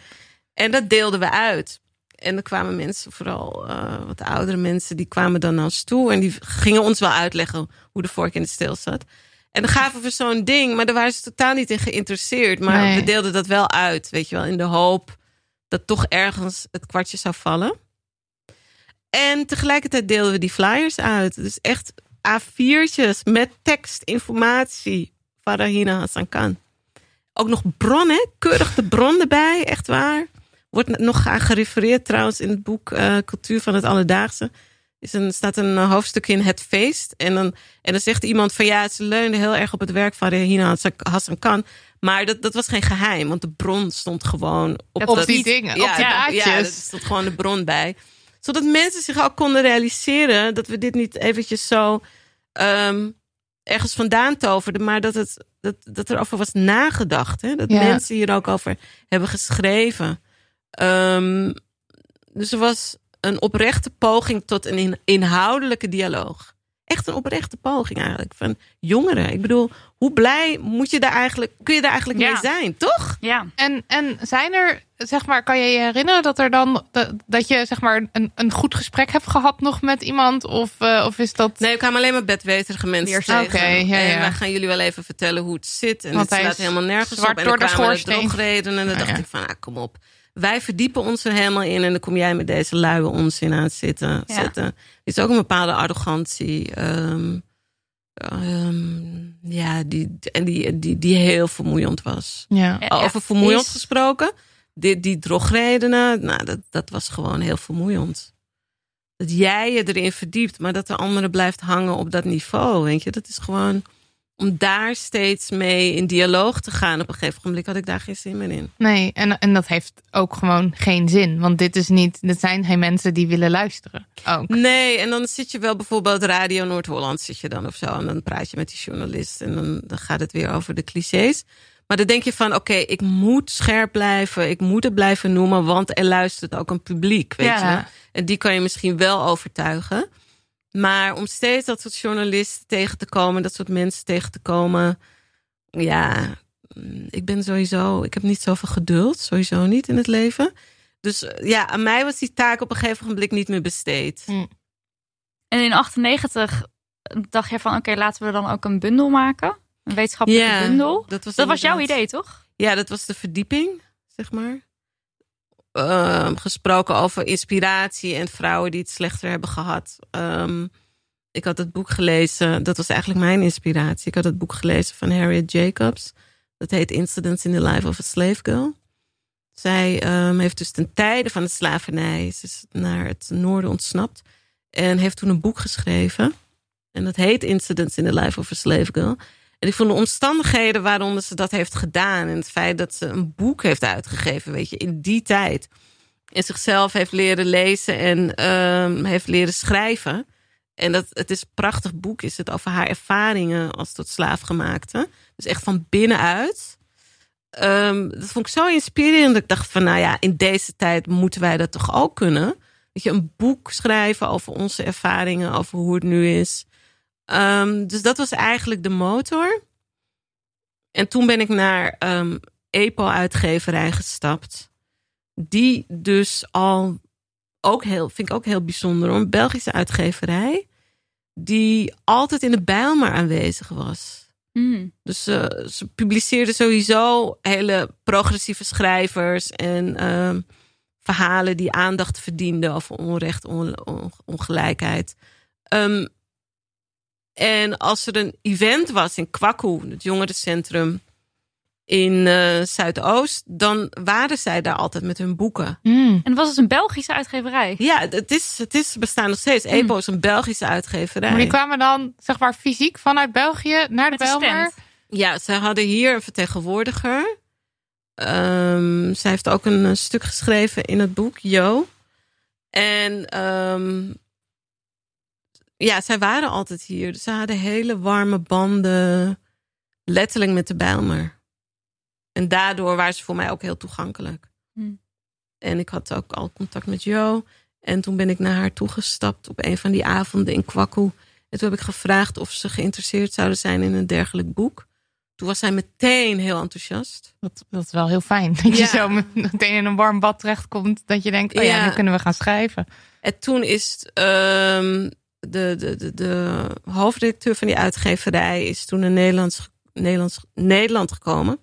En dat deelden we uit. En dan kwamen mensen, vooral eh, wat oudere mensen, die kwamen dan naar ons toe. En die gingen ons wel uitleggen hoe de vork in de steel zat. En dan gaven we zo'n ding, maar daar waren ze totaal niet in geïnteresseerd. Maar Nee. we deelden dat wel uit, weet je wel, in de hoop dat toch ergens het kwartje zou vallen. En tegelijkertijd deelden we die flyers uit. Dus echt A4'tjes met tekst, informatie van Rahina Hassan Khan. Ook nog bronnen, keurig de bron erbij, echt waar. Wordt nog aan gerefereerd trouwens in het boek eh, Cultuur van het Alledaagse. is een, staat een eh, hoofdstuk in Het Feest. En dan, en dan zegt iemand van ja, ze leunde heel erg op het werk van Regina Hassan Khan. Maar dat, dat was geen geheim, want de bron stond gewoon op, Op dat- die dingen, Ja, op die ja, blaadjes. ja, er stond gewoon de bron bij. Zodat mensen zich ook konden realiseren dat we dit niet eventjes zo ehm, ergens vandaan toverden, maar dat, het, dat, dat er over was nagedacht. Hè? Dat Ja. mensen hier ook over hebben geschreven. Ehm, dus er was een oprechte poging tot een in- inhoudelijke dialoog. Echt een oprechte poging eigenlijk van jongeren. Ik bedoel, hoe blij moet je daar eigenlijk, kun je daar eigenlijk Ja. mee zijn, toch? Ja. En, en zijn er, zeg maar, kan je je herinneren dat er dan dat, dat je zeg maar een, een goed gesprek hebt gehad nog met iemand? Of, eh, of is dat. Nee, ik kwam alleen maar bedweterige mensen Weerstand. tegen. Oké, ja, En wij gaan jullie wel even vertellen hoe het zit. En Want het slaat is helemaal nergens zwart op. En door dan de schoorsteen. drogreden. En dan dacht ik van, ah, kom op. Wij verdiepen ons er helemaal in. En dan kom jij met deze luie onzin aan het zitten. Ja. zetten. Er is ook een bepaalde arrogantie. ehm, ehm, ja, die, en die, die, die heel vermoeiend was. Ja. Ja, Over vermoeiend is- gesproken. Die, die drogredenen, nou, dat, dat was gewoon heel vermoeiend. Dat jij je erin verdiept, maar dat de andere blijft hangen op dat niveau. Weet je, dat is gewoon om daar steeds mee in dialoog te gaan. Op een gegeven moment had ik daar geen zin meer in. Nee, en, en dat heeft ook gewoon geen zin. Want dit is niet, dit zijn geen mensen die willen luisteren. Ook. Nee, en dan zit je wel bijvoorbeeld Radio Noord-Holland zit je dan of zo. En dan praat je met die journalist en dan, dan gaat het weer over de clichés. Maar dan denk je van, oké, ik moet scherp blijven. Ik moet het blijven noemen, want er luistert ook een publiek, weet Ja. je. En die kan je misschien wel overtuigen. Maar om steeds dat soort journalisten tegen te komen, dat soort mensen tegen te komen. Ja, mm, ik ben sowieso, ik heb niet zoveel geduld, sowieso niet in het leven. Dus eh, ja, aan mij was die taak op een gegeven moment niet meer besteed. En in 98 dacht je van, oké, laten we dan ook een bundel maken. Een wetenschappelijke bundel. dat was, Dat was jouw idee, toch? Ja, dat was de verdieping, zeg maar. Ehm, gesproken over inspiratie en vrouwen die het slechter hebben gehad. Ehm, ik had het boek gelezen, dat was eigenlijk mijn inspiratie. Ik had het boek gelezen van Harriet Jacobs. Dat heet Incidents in the Life of a Slave Girl. Zij ehm, heeft dus ten tijde van de slavernij, naar het noorden ontsnapt. En heeft toen een boek geschreven. En dat heet Incidents in the Life of a Slave Girl. En ik vond de omstandigheden waaronder ze dat heeft gedaan. En het feit dat ze een boek heeft uitgegeven, weet je, in die tijd. En zichzelf heeft leren lezen en ehm, heeft leren schrijven. En dat, het is een prachtig boek, is het over haar ervaringen als tot slaafgemaakte. Dus echt van binnenuit. Ehm, dat vond ik zo inspirerend. Dat ik dacht van, nou ja, in deze tijd moeten wij dat toch ook kunnen. Dat je een boek schrijven over onze ervaringen, over hoe het nu is. Ehm, dus dat was eigenlijk de motor. En toen ben ik naar ehm EPO-uitgeverij gestapt. Die dus al ook heel, vind ik ook heel bijzonder, een Belgische uitgeverij. Die altijd in de Bijlmer aanwezig was. Hmm. Dus eh, ze publiceerden sowieso hele progressieve schrijvers en ehm, verhalen die aandacht verdienden over onrecht, on- on- ongelijkheid. En als er een event was in Kwaku, het jongerencentrum in eh, Zuidoost, dan waren zij daar altijd met hun boeken. Hmm. En was het een Belgische uitgeverij? Ja, het is, het is bestaan nog steeds. EPO is een Belgische uitgeverij. Maar die kwamen dan, zeg maar, fysiek vanuit België naar de stand. Ja, ze hadden hier een vertegenwoordiger. Ehm, zij heeft ook een, stuk geschreven in het boek, Jo. En ehm, ja, zij waren altijd hier. Dus ze hadden hele warme banden, letterlijk met de Bijlmer. En daardoor waren ze voor mij ook heel toegankelijk. Hmm. En ik had ook al contact met Jo. En toen ben ik naar haar toegestapt op een van die avonden in Kwaku. En toen heb ik gevraagd of ze geïnteresseerd zouden zijn in een dergelijk boek. Toen was zij meteen heel enthousiast. Dat, dat is wel heel fijn. Dat je zo meteen in een warm bad terechtkomt. Dat je denkt, oh ja, Ja. nu kunnen we gaan schrijven. En toen is ehm, de, de, de, de hoofdredacteur van die uitgeverij is toen naar Nederlands, Nederlands, Nederland gekomen.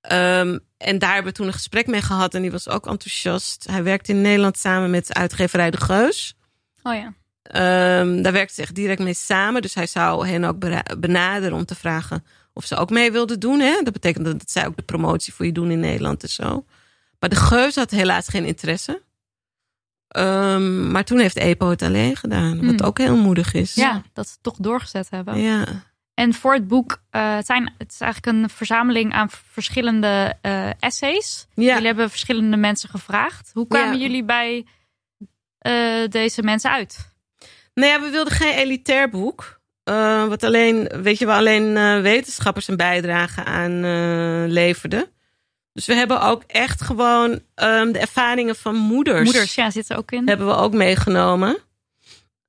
Ehm, en daar hebben we toen een gesprek mee gehad en die was ook enthousiast. Hij werkte in Nederland samen met uitgeverij De Geus. Oh ja. Ehm, daar werkte ze echt direct mee samen. Dus hij zou hen ook benaderen om te vragen of ze ook mee wilden doen. Hè? Dat betekent dat zij ook de promotie voor je doen in Nederland en zo. Maar de Geus had helaas geen interesse. Ehm, maar toen heeft EPO het alleen gedaan. Wat Hmm. ook heel moedig is. Ja, dat ze toch doorgezet hebben. Ja. En voor het boek, eh, het, zijn, het is eigenlijk een verzameling aan verschillende eh, essays. Ja. Jullie hebben verschillende mensen gevraagd. Hoe kwamen Ja. jullie bij eh, deze mensen uit? Nou ja, we wilden geen elitair boek. wat alleen, weet je, waar alleen wetenschappers een bijdrage aan leverden. Dus we hebben ook echt gewoon ehm, de ervaringen van moeders, Moeders, ja, zitten ook in. hebben we ook meegenomen.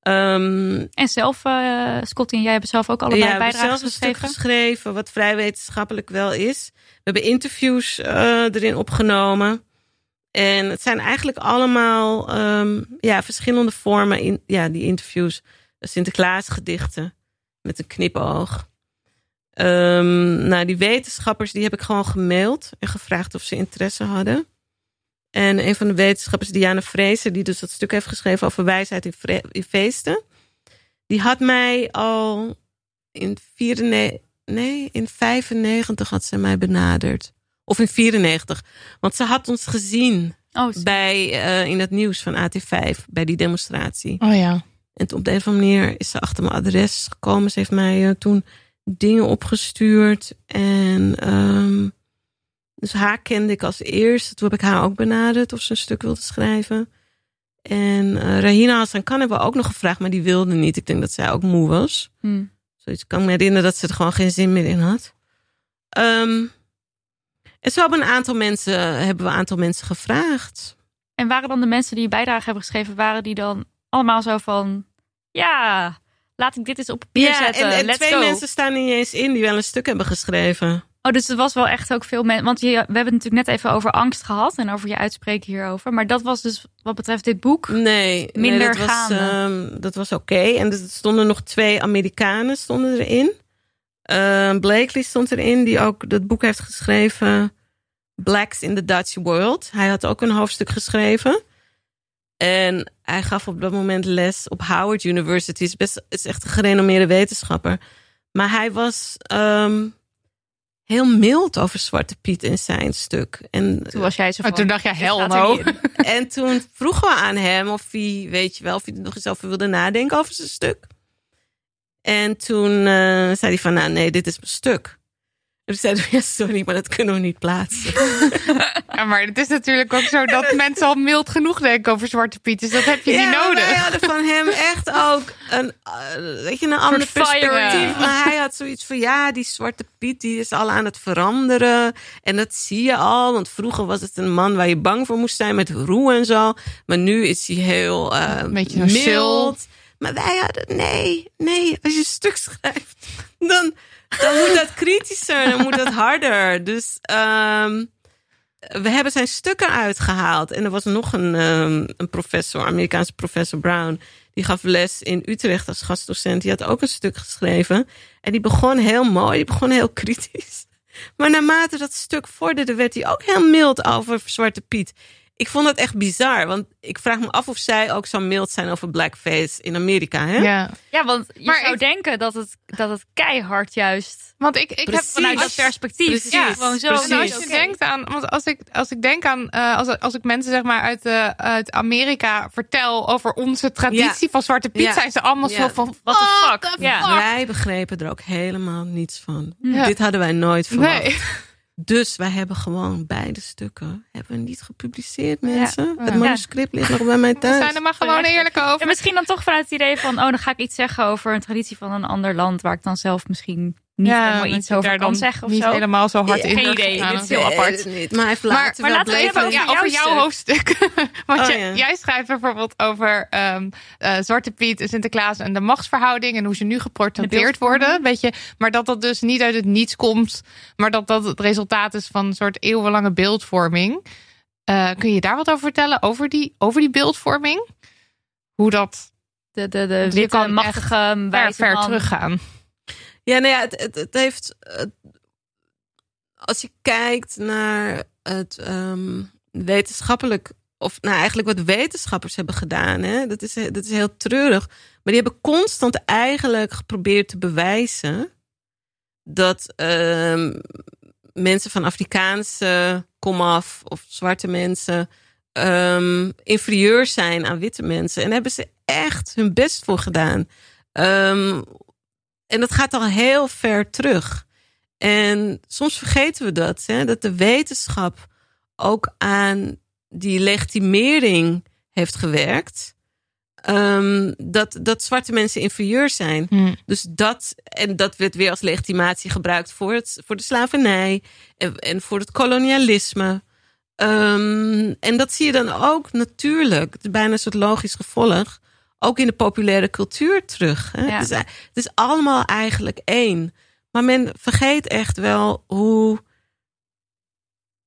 Ehm, En zelf, eh Scotty en jij hebben zelf ook allebei ja, bijdragen zelf een stuk geschreven. geschreven, wat vrij wetenschappelijk wel is. We hebben interviews eh, erin opgenomen. En het zijn eigenlijk allemaal ehm, ja, verschillende vormen in ja, die interviews. Sinterklaasgedichten met een knipoog. Ehm, nou, die wetenschappers die heb ik gewoon gemaild en gevraagd of ze interesse hadden. En een van de wetenschappers, Diana Vreese, die dus dat stuk heeft geschreven over wijsheid in feesten, die had mij al in 94, nee, in 95 had ze mij benaderd. Of in 94. Want ze had ons gezien Oh, bij, eh, in het nieuws van AT5, bij die demonstratie. Oh ja. En op de een of andere manier is ze achter mijn adres gekomen. Ze heeft mij eh, toen dingen opgestuurd. En ehm, dus haar kende ik als eerste. Toen heb ik haar ook benaderd of ze een stuk wilde schrijven. En eh Rahina Hassan Khan hebben we ook nog gevraagd, maar die wilde niet. Ik denk dat zij ook moe was. hm. Zoiets kan me herinneren dat ze er gewoon geen zin meer in had. Ehm, en zo hebben, een aantal mensen, hebben we een aantal mensen gevraagd. En waren dan de mensen die bijdrage hebben geschreven, waren die dan allemaal zo van... Ja, laat ik dit eens op papier zetten. en, en Let's twee go. mensen staan er niet eens in die wel een stuk hebben geschreven. Oh, dus het was wel echt ook veel mensen. Want je, we hebben het natuurlijk net even over angst gehad en over je uitspreken hierover. Maar dat was dus wat betreft dit boek. Nee, Minder nee, dat was, gaande. ehm, dat was oké. En er stonden nog twee Amerikanen stonden erin. Ehm, Blakely stond erin, die ook dat boek heeft geschreven. Blacks in the Dutch World. Hij had ook een hoofdstuk geschreven. En hij gaf op dat moment les op Howard University. Is, best, is echt een gerenommeerde wetenschapper. Maar hij was ehm, heel mild over Zwarte Piet in zijn stuk. En Toen was jij zo Maar van... toen dacht gaat er no. (laughs) en toen vroegen we aan hem of hij, weet je wel, of hij er nog eens over wilde nadenken over zijn stuk. En toen eh, zei hij van, nou nee, dit is mijn stuk. En toen zeiden we, ja, sorry, maar dat kunnen we niet plaatsen. (laughs) Ja, maar het is natuurlijk ook zo dat mensen al mild genoeg denken over Zwarte Piet. Dus dat heb je ja, niet nodig. wij hadden van hem echt ook een, eh, weet je, een ander fire. perspectief. Maar hij had zoiets van, ja, die Zwarte Piet, die is al aan het veranderen. En dat zie je al, want vroeger was het een man waar je bang voor moest zijn met roe en zo. Maar nu is hij heel eh Een beetje mild. Maar wij hadden, nee, nee, als je een stuk schrijft, dan, dan moet dat kritischer, dan moet dat harder. Dus ehm, we hebben zijn stukken uitgehaald. En er was nog een, ehm, een professor, Amerikaanse professor Brown, die gaf les in Utrecht als gastdocent. Die had ook een stuk geschreven. En die begon heel mooi, die begon heel kritisch. Maar naarmate dat stuk vorderde, werd hij ook heel mild over Zwarte Piet. Ik vond dat echt bizar, want ik vraag me af of zij ook zo mild zijn over blackface in Amerika. Hè? Ja. Ja, want je Maar zou ik- denken dat het, dat het keihard juist Want ik, ik heb vanuit dat perspectief. Precies. Ja, gewoon zo. Precies. En als je denkt aan, want als ik, als ik denk aan, eh, als, als ik mensen zeg maar uit, eh, uit Amerika vertel over onze traditie Ja. van Zwarte Piet, Ja. zijn ze allemaal Ja. zo van, What the "What fuck?" the Ja. fuck? Wij begrepen er ook helemaal niets van. Ja. Dit hadden wij nooit verwacht. Nee. Dus wij hebben gewoon beide stukken hebben we niet gepubliceerd, mensen. Ja. Het manuscript ligt nog bij mij We thuis. zijn er maar gewoon eerlijk over. En misschien dan toch vanuit het idee van, oh, dan ga ik iets zeggen over een traditie van een ander land, waar ik dan zelf misschien niet helemaal dat iets over daar kan dan zeggen of niet zo. helemaal zo hard Ja, in geen idee. gaan. Dit is heel apart. Maar Maar, laten we even ja, over jouw stuk. hoofdstuk. (laughs) Want Oh, je- ja. jij schrijft bijvoorbeeld over ehm, eh, Zwarte Piet en Sinterklaas en de machtsverhouding en hoe ze nu geportretteerd worden. Weet je, maar dat dat dus niet uit het niets komt, maar dat dat het resultaat is van een soort eeuwenlange beeldvorming. Eh, kun je daar wat over vertellen? Over die, over die beeldvorming? Hoe dat De, de, de witte, kan machtige, ver, ver man. teruggaan. Ja, nou ja, het, het, heeft. als je kijkt naar het ehm, wetenschappelijk. Of nou, eigenlijk wat wetenschappers hebben gedaan. Hè, dat, is, dat is heel treurig. Maar die hebben constant eigenlijk geprobeerd te bewijzen. dat ehm, mensen van Afrikaanse komaf. of zwarte mensen. ehm, inferieur zijn aan witte mensen. En daar hebben ze echt hun best voor gedaan. En dat gaat al heel ver terug. En soms vergeten we dat, hè, dat de wetenschap ook aan die legitimering heeft gewerkt. Ehm, dat, dat zwarte mensen inferieur zijn. Hm. Dus dat, en dat werd weer als legitimatie gebruikt voor, het, voor de slavernij en, en voor het kolonialisme. Ehm, en dat zie je dan ook natuurlijk, het is bijna een soort logisch gevolg, ook in de populaire cultuur terug. Hè? Ja. Het, is, het is allemaal eigenlijk één. Maar men vergeet echt wel hoe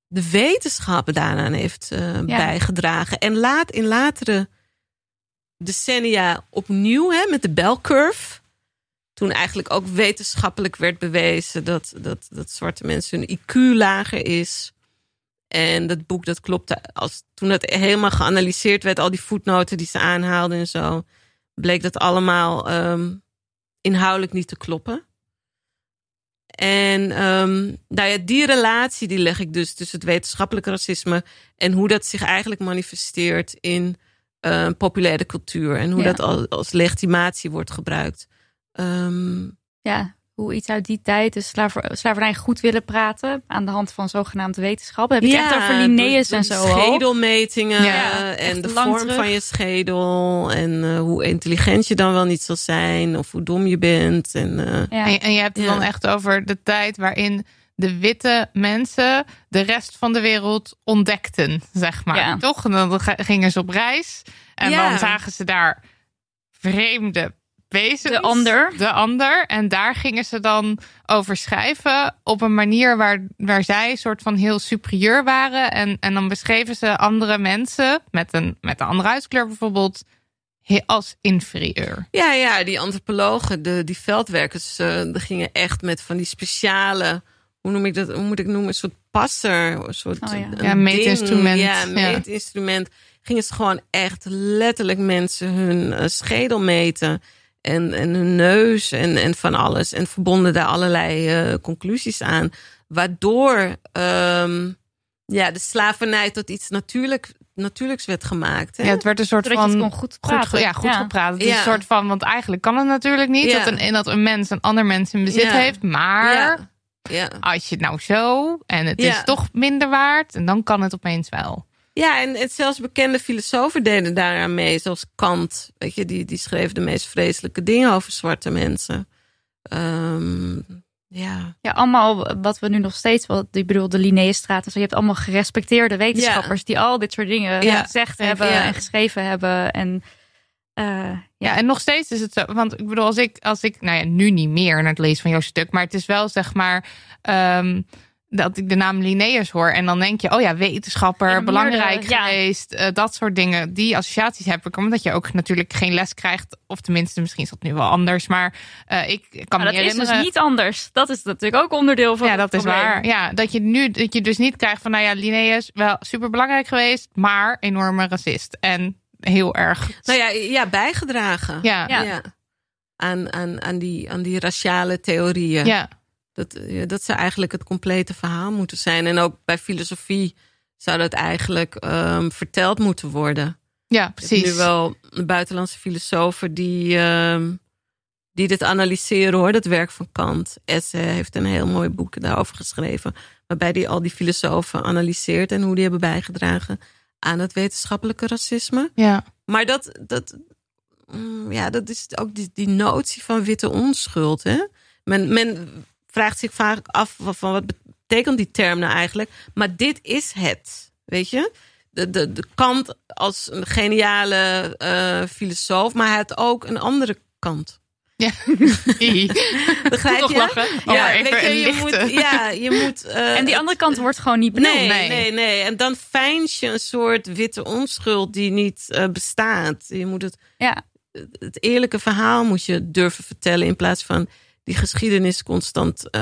de wetenschap daaraan heeft eh, bijgedragen. En laat in latere decennia opnieuw hè, met de bell curve. Toen eigenlijk ook wetenschappelijk werd bewezen dat, dat, dat zwarte mensen hun IQ lager is. En dat boek dat klopte. Als, toen dat helemaal geanalyseerd werd, al die voetnoten die ze aanhaalden en zo, bleek dat allemaal ehm, inhoudelijk niet te kloppen. En ehm, nou ja, die relatie die leg ik dus tussen het wetenschappelijke racisme en hoe dat zich eigenlijk manifesteert in eh, populaire cultuur en hoe Ja. dat al, als legitimatie wordt gebruikt. Ehm, Ja, hoe iets uit die tijd, dus slaver, slavernij goed willen praten aan de hand van zogenaamde wetenschap. Heb je het echt over Linnaeus en zo. Schedelmetingen Ja, en de lang vorm terug. van je schedel. En eh, hoe intelligent je dan wel niet zal zijn. Of hoe dom je bent. En, eh, Ja. En, en je hebt het Ja. dan echt over de tijd waarin de witte mensen de rest van de wereld ontdekten, zeg maar. Ja. Toch? En dan gingen ze op reis en Ja. dan zagen ze daar vreemde wezens. De ander. De ander. En daar gingen ze dan over schrijven op een manier waar, waar zij soort van heel superieur waren. En, en dan beschreven ze andere mensen met een, met een andere huidskleur bijvoorbeeld als inferieur. Ja, ja, die antropologen, de, die veldwerkers, eh die gingen echt met van die speciale, hoe noem ik dat, hoe moet ik noemen, een soort passer, een soort Oh ja. een Ja, meetinstrument. Ja, Ja. meetinstrument. Gingen ze gewoon echt letterlijk mensen hun eh, schedel meten en, en hun neus en, en van alles en verbonden daar allerlei eh, conclusies aan, waardoor ehm, ja, de slavernij tot iets natuurlijk, natuurlijks werd gemaakt. Hè? Ja, het werd een soort Zodat je van het kon goed goed, praten. ge- ja, goed gepraat. Het is Ja. een soort van, want eigenlijk kan het natuurlijk niet Ja. dat, een, dat een mens een ander mens in bezit Ja. heeft. Maar Ja. Ja. als je het nou zo en het Ja. is toch minder waard, en dan kan het opeens wel. Ja, en het, zelfs bekende filosofen deden daaraan mee. Zoals Kant, weet je, die, die schreef de meest vreselijke dingen over zwarte mensen. Ehm, ja. Ja, allemaal wat we nu nog steeds, wat ik bedoel, de Linnaeusstraat. en zo. je hebt allemaal gerespecteerde wetenschappers die al dit soort dingen Ja. gezegd hebben Ja. en geschreven hebben. En eh, Ja. ja, en nog steeds is het zo. Want ik bedoel, als ik, als ik nou ja, nu niet meer naar het lezen van jouw stuk, maar het is wel zeg maar. ehm, dat ik de naam Linnaeus hoor en dan denk je, oh ja, wetenschapper, belangrijk ja. geweest, eh, dat soort dingen. Die associaties heb ik, omdat je ook natuurlijk geen les krijgt, of tenminste, misschien is dat nu wel anders, maar eh, ik kan maar me dat is dus niet anders. Dat is natuurlijk ook onderdeel van ja, het dat is probleem. waar. Ja, dat je nu dat je dus niet krijgt van, nou ja, Linnaeus wel super belangrijk geweest, maar enorme racist en heel erg. Nou ja, ja bijgedragen. Ja, ja. Ja. Aan, aan, aan, die, aan die raciale theorieën. Dat, eh, dat zou eigenlijk het complete verhaal moeten zijn. En ook bij filosofie zou dat eigenlijk ehm, verteld moeten worden. ja, precies. nu wel buitenlandse filosofen die, ehm, die dit analyseren hoor, dat werk van Kant. Esse heeft een heel mooi boek daarover geschreven. Waarbij hij al die filosofen analyseert en hoe die hebben bijgedragen aan het wetenschappelijke racisme. Ja. Maar dat, dat, mm, ja, dat is ook die, die notie van witte onschuld. Hè? Men, men vraagt zich vaak af van, wat betekent die term nou eigenlijk. Maar dit is het, weet je. De, de, de kant als een geniale eh, filosoof, maar hij had ook een andere kant. Ja. (laughs) Begrijp Toch je? lachen. Oh, Ja, maar even weet je, moet, ja, je moet. eh, En die andere kant wordt gewoon niet benoemd. Nee, Nee. nee, nee, En dan fijns je een soort witte onschuld die niet eh, bestaat. Je moet het, Ja. het eerlijke verhaal moet je durven vertellen in plaats van die geschiedenis constant eh,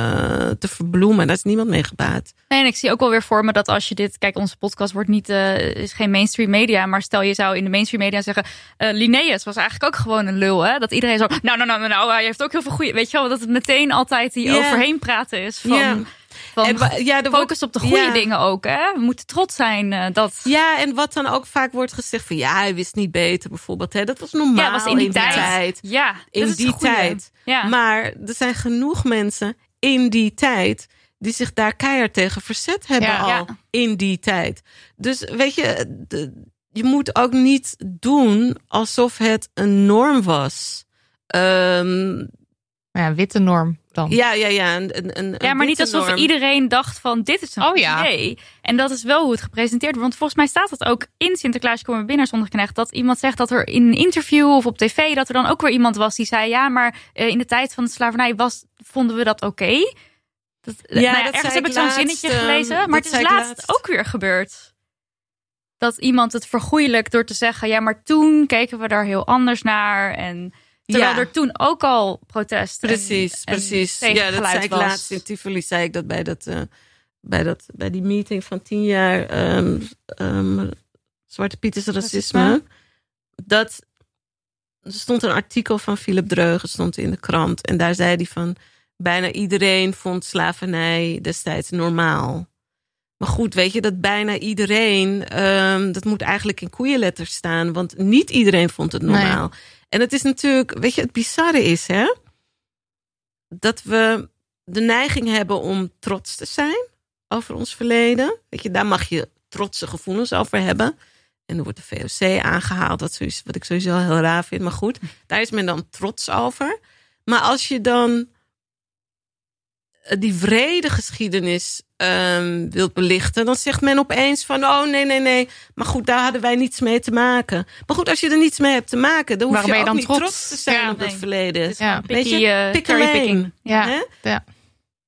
te verbloemen. Daar is niemand mee gebaat. Nee, en ik zie ook wel weer voor me dat als je dit... Kijk, onze podcast wordt niet, eh, is geen mainstream media. Maar stel je zou in de mainstream media zeggen... eh Linnaeus was eigenlijk ook gewoon een lul, hè? Dat iedereen zo... Nou, nou, nou, nou, hij heeft ook heel veel goede... Weet je wel, dat het meteen altijd die overheen praten is van... Van, En wa- ja, focus op de goede ja. dingen ook. Hè? We moeten trots zijn. eh, dat Ja, en wat dan ook vaak wordt gezegd van ja, hij wist niet beter bijvoorbeeld. Hè? Dat was normaal ja, was in die, tijd. Ja, In die tijd. Ja. Maar er zijn genoeg mensen in die tijd die zich daar keihard tegen verzet hebben Ja. al Ja. in die tijd. Dus weet je, de- je moet ook niet doen alsof het een norm was. Ehm, Ja, witte norm dan. ja, ja, ja. Een, een, een Ja, maar niet alsof norm. iedereen dacht van dit is een Oh ja. idee. En dat is wel hoe het gepresenteerd wordt. Want volgens mij staat het ook in Sinterklaas komen binnen zonder knecht. Dat iemand zegt dat er in een interview of op tv dat er dan ook weer iemand was die zei ja, maar eh, in de tijd van de slavernij was, vonden we dat oké. Dat, nou ja, dat ergens zei heb ik zo'n zinnetje ehm, gelezen, maar dat het is laatst, laatst. ook weer gebeurd. Dat iemand het vergoeilijkt door te zeggen, ja, maar toen keken we daar heel anders naar. En terwijl Ja. er toen ook al protest en- Precies, en precies. Ja, tegengeluid dat zei ik was. laatst in Tivoli. Zei ik dat bij, dat, eh, bij, dat, bij die meeting van tien jaar ehm, ehm, Zwarte Pieters racisme. Racisme. Dat er stond een artikel van Philip Dreugen stond in de krant. En daar zei hij van bijna iedereen vond slavernij destijds normaal. Maar goed, weet je, dat bijna iedereen, ehm, dat moet eigenlijk in koeienletters staan. Want niet iedereen vond het normaal. En het is natuurlijk, weet je, het bizarre is, hè? Dat we de neiging hebben om trots te zijn over ons verleden. Weet je, daar mag je trotse gevoelens over hebben. En er wordt de VOC aangehaald, wat, ik sowieso heel raar vind. Maar goed, daar is men dan trots over. Maar als je dan die vrede geschiedenis ehm, wilt belichten, dan zegt men opeens van, oh nee, nee, nee. Maar goed, daar hadden wij niets mee te maken. Maar goed, als je er niets mee hebt te maken, dan hoef Waarom je ben ook je dan niet trots? trots te zijn Ja, op het verleden. Ja. Weet Picky, je, eh, pick a cherrypicking. lane. Ja. Hè? Ja.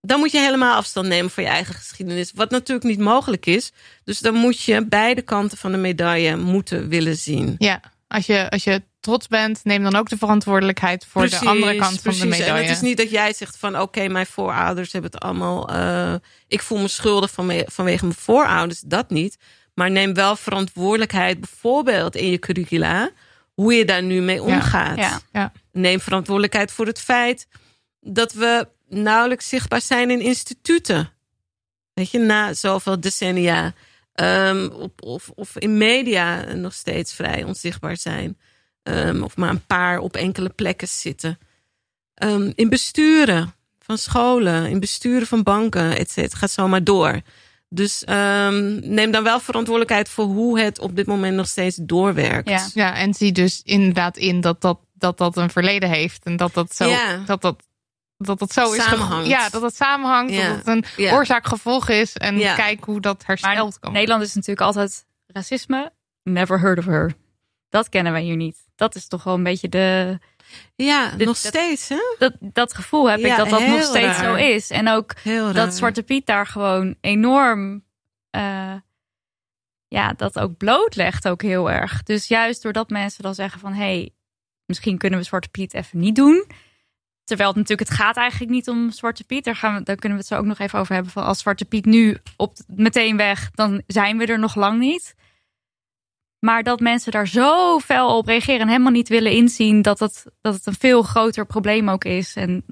Dan moet je helemaal afstand nemen van je eigen geschiedenis. Wat natuurlijk niet mogelijk is. Dus dan moet je beide kanten van de medaille moeten willen zien. Ja, als je, als je trots bent, neem dan ook de verantwoordelijkheid voor de andere kant van de medaille. En het is niet dat jij zegt van oké, mijn voorouders hebben het allemaal. eh, ik voel me schuldig vanwege mijn voorouders. Dat niet. Maar neem wel verantwoordelijkheid, bijvoorbeeld in je curricula, hoe je daar nu mee omgaat. Ja. Ja. Neem verantwoordelijkheid voor het feit dat we nauwelijks zichtbaar zijn in instituten. Weet je, na zoveel decennia. Ehm, op, of, of in media nog steeds vrij onzichtbaar zijn. Ehm, of maar een paar op enkele plekken zitten. Ehm, in besturen van scholen, in besturen van banken, et cetera. Het gaat zomaar door. Dus ehm, neem dan wel verantwoordelijkheid voor hoe het op dit moment nog steeds doorwerkt. Ja. Ja, en zie dus inderdaad in dat dat, dat, dat een verleden heeft. En dat dat zo, Ja. dat dat, dat dat zo is. Samenhangt. ge- Ja, dat het samenhangt. Ja. Dat het een Ja. oorzaak-gevolg is. En Ja. kijk hoe dat hersteld kan. Nederland is natuurlijk altijd racisme. Never heard of her. Dat kennen wij hier niet. Dat is toch wel een beetje de. Ja, nog dat- steeds, hè? Dat, dat gevoel heb ik dat dat nog steeds raar. zo is. En ook dat Zwarte Piet daar gewoon enorm. eh, ja, dat ook blootlegt ook heel erg. Dus juist doordat mensen dan zeggen van hé, hey, misschien kunnen we Zwarte Piet even niet doen. Terwijl het natuurlijk, het gaat eigenlijk niet om Zwarte Piet. Daar, gaan we, daar kunnen we het zo ook nog even over hebben. Van als Zwarte Piet nu op, meteen weg, dan zijn we er nog lang niet. Maar dat mensen daar zo fel op reageren en helemaal niet willen inzien dat het, dat het een veel groter probleem ook is. En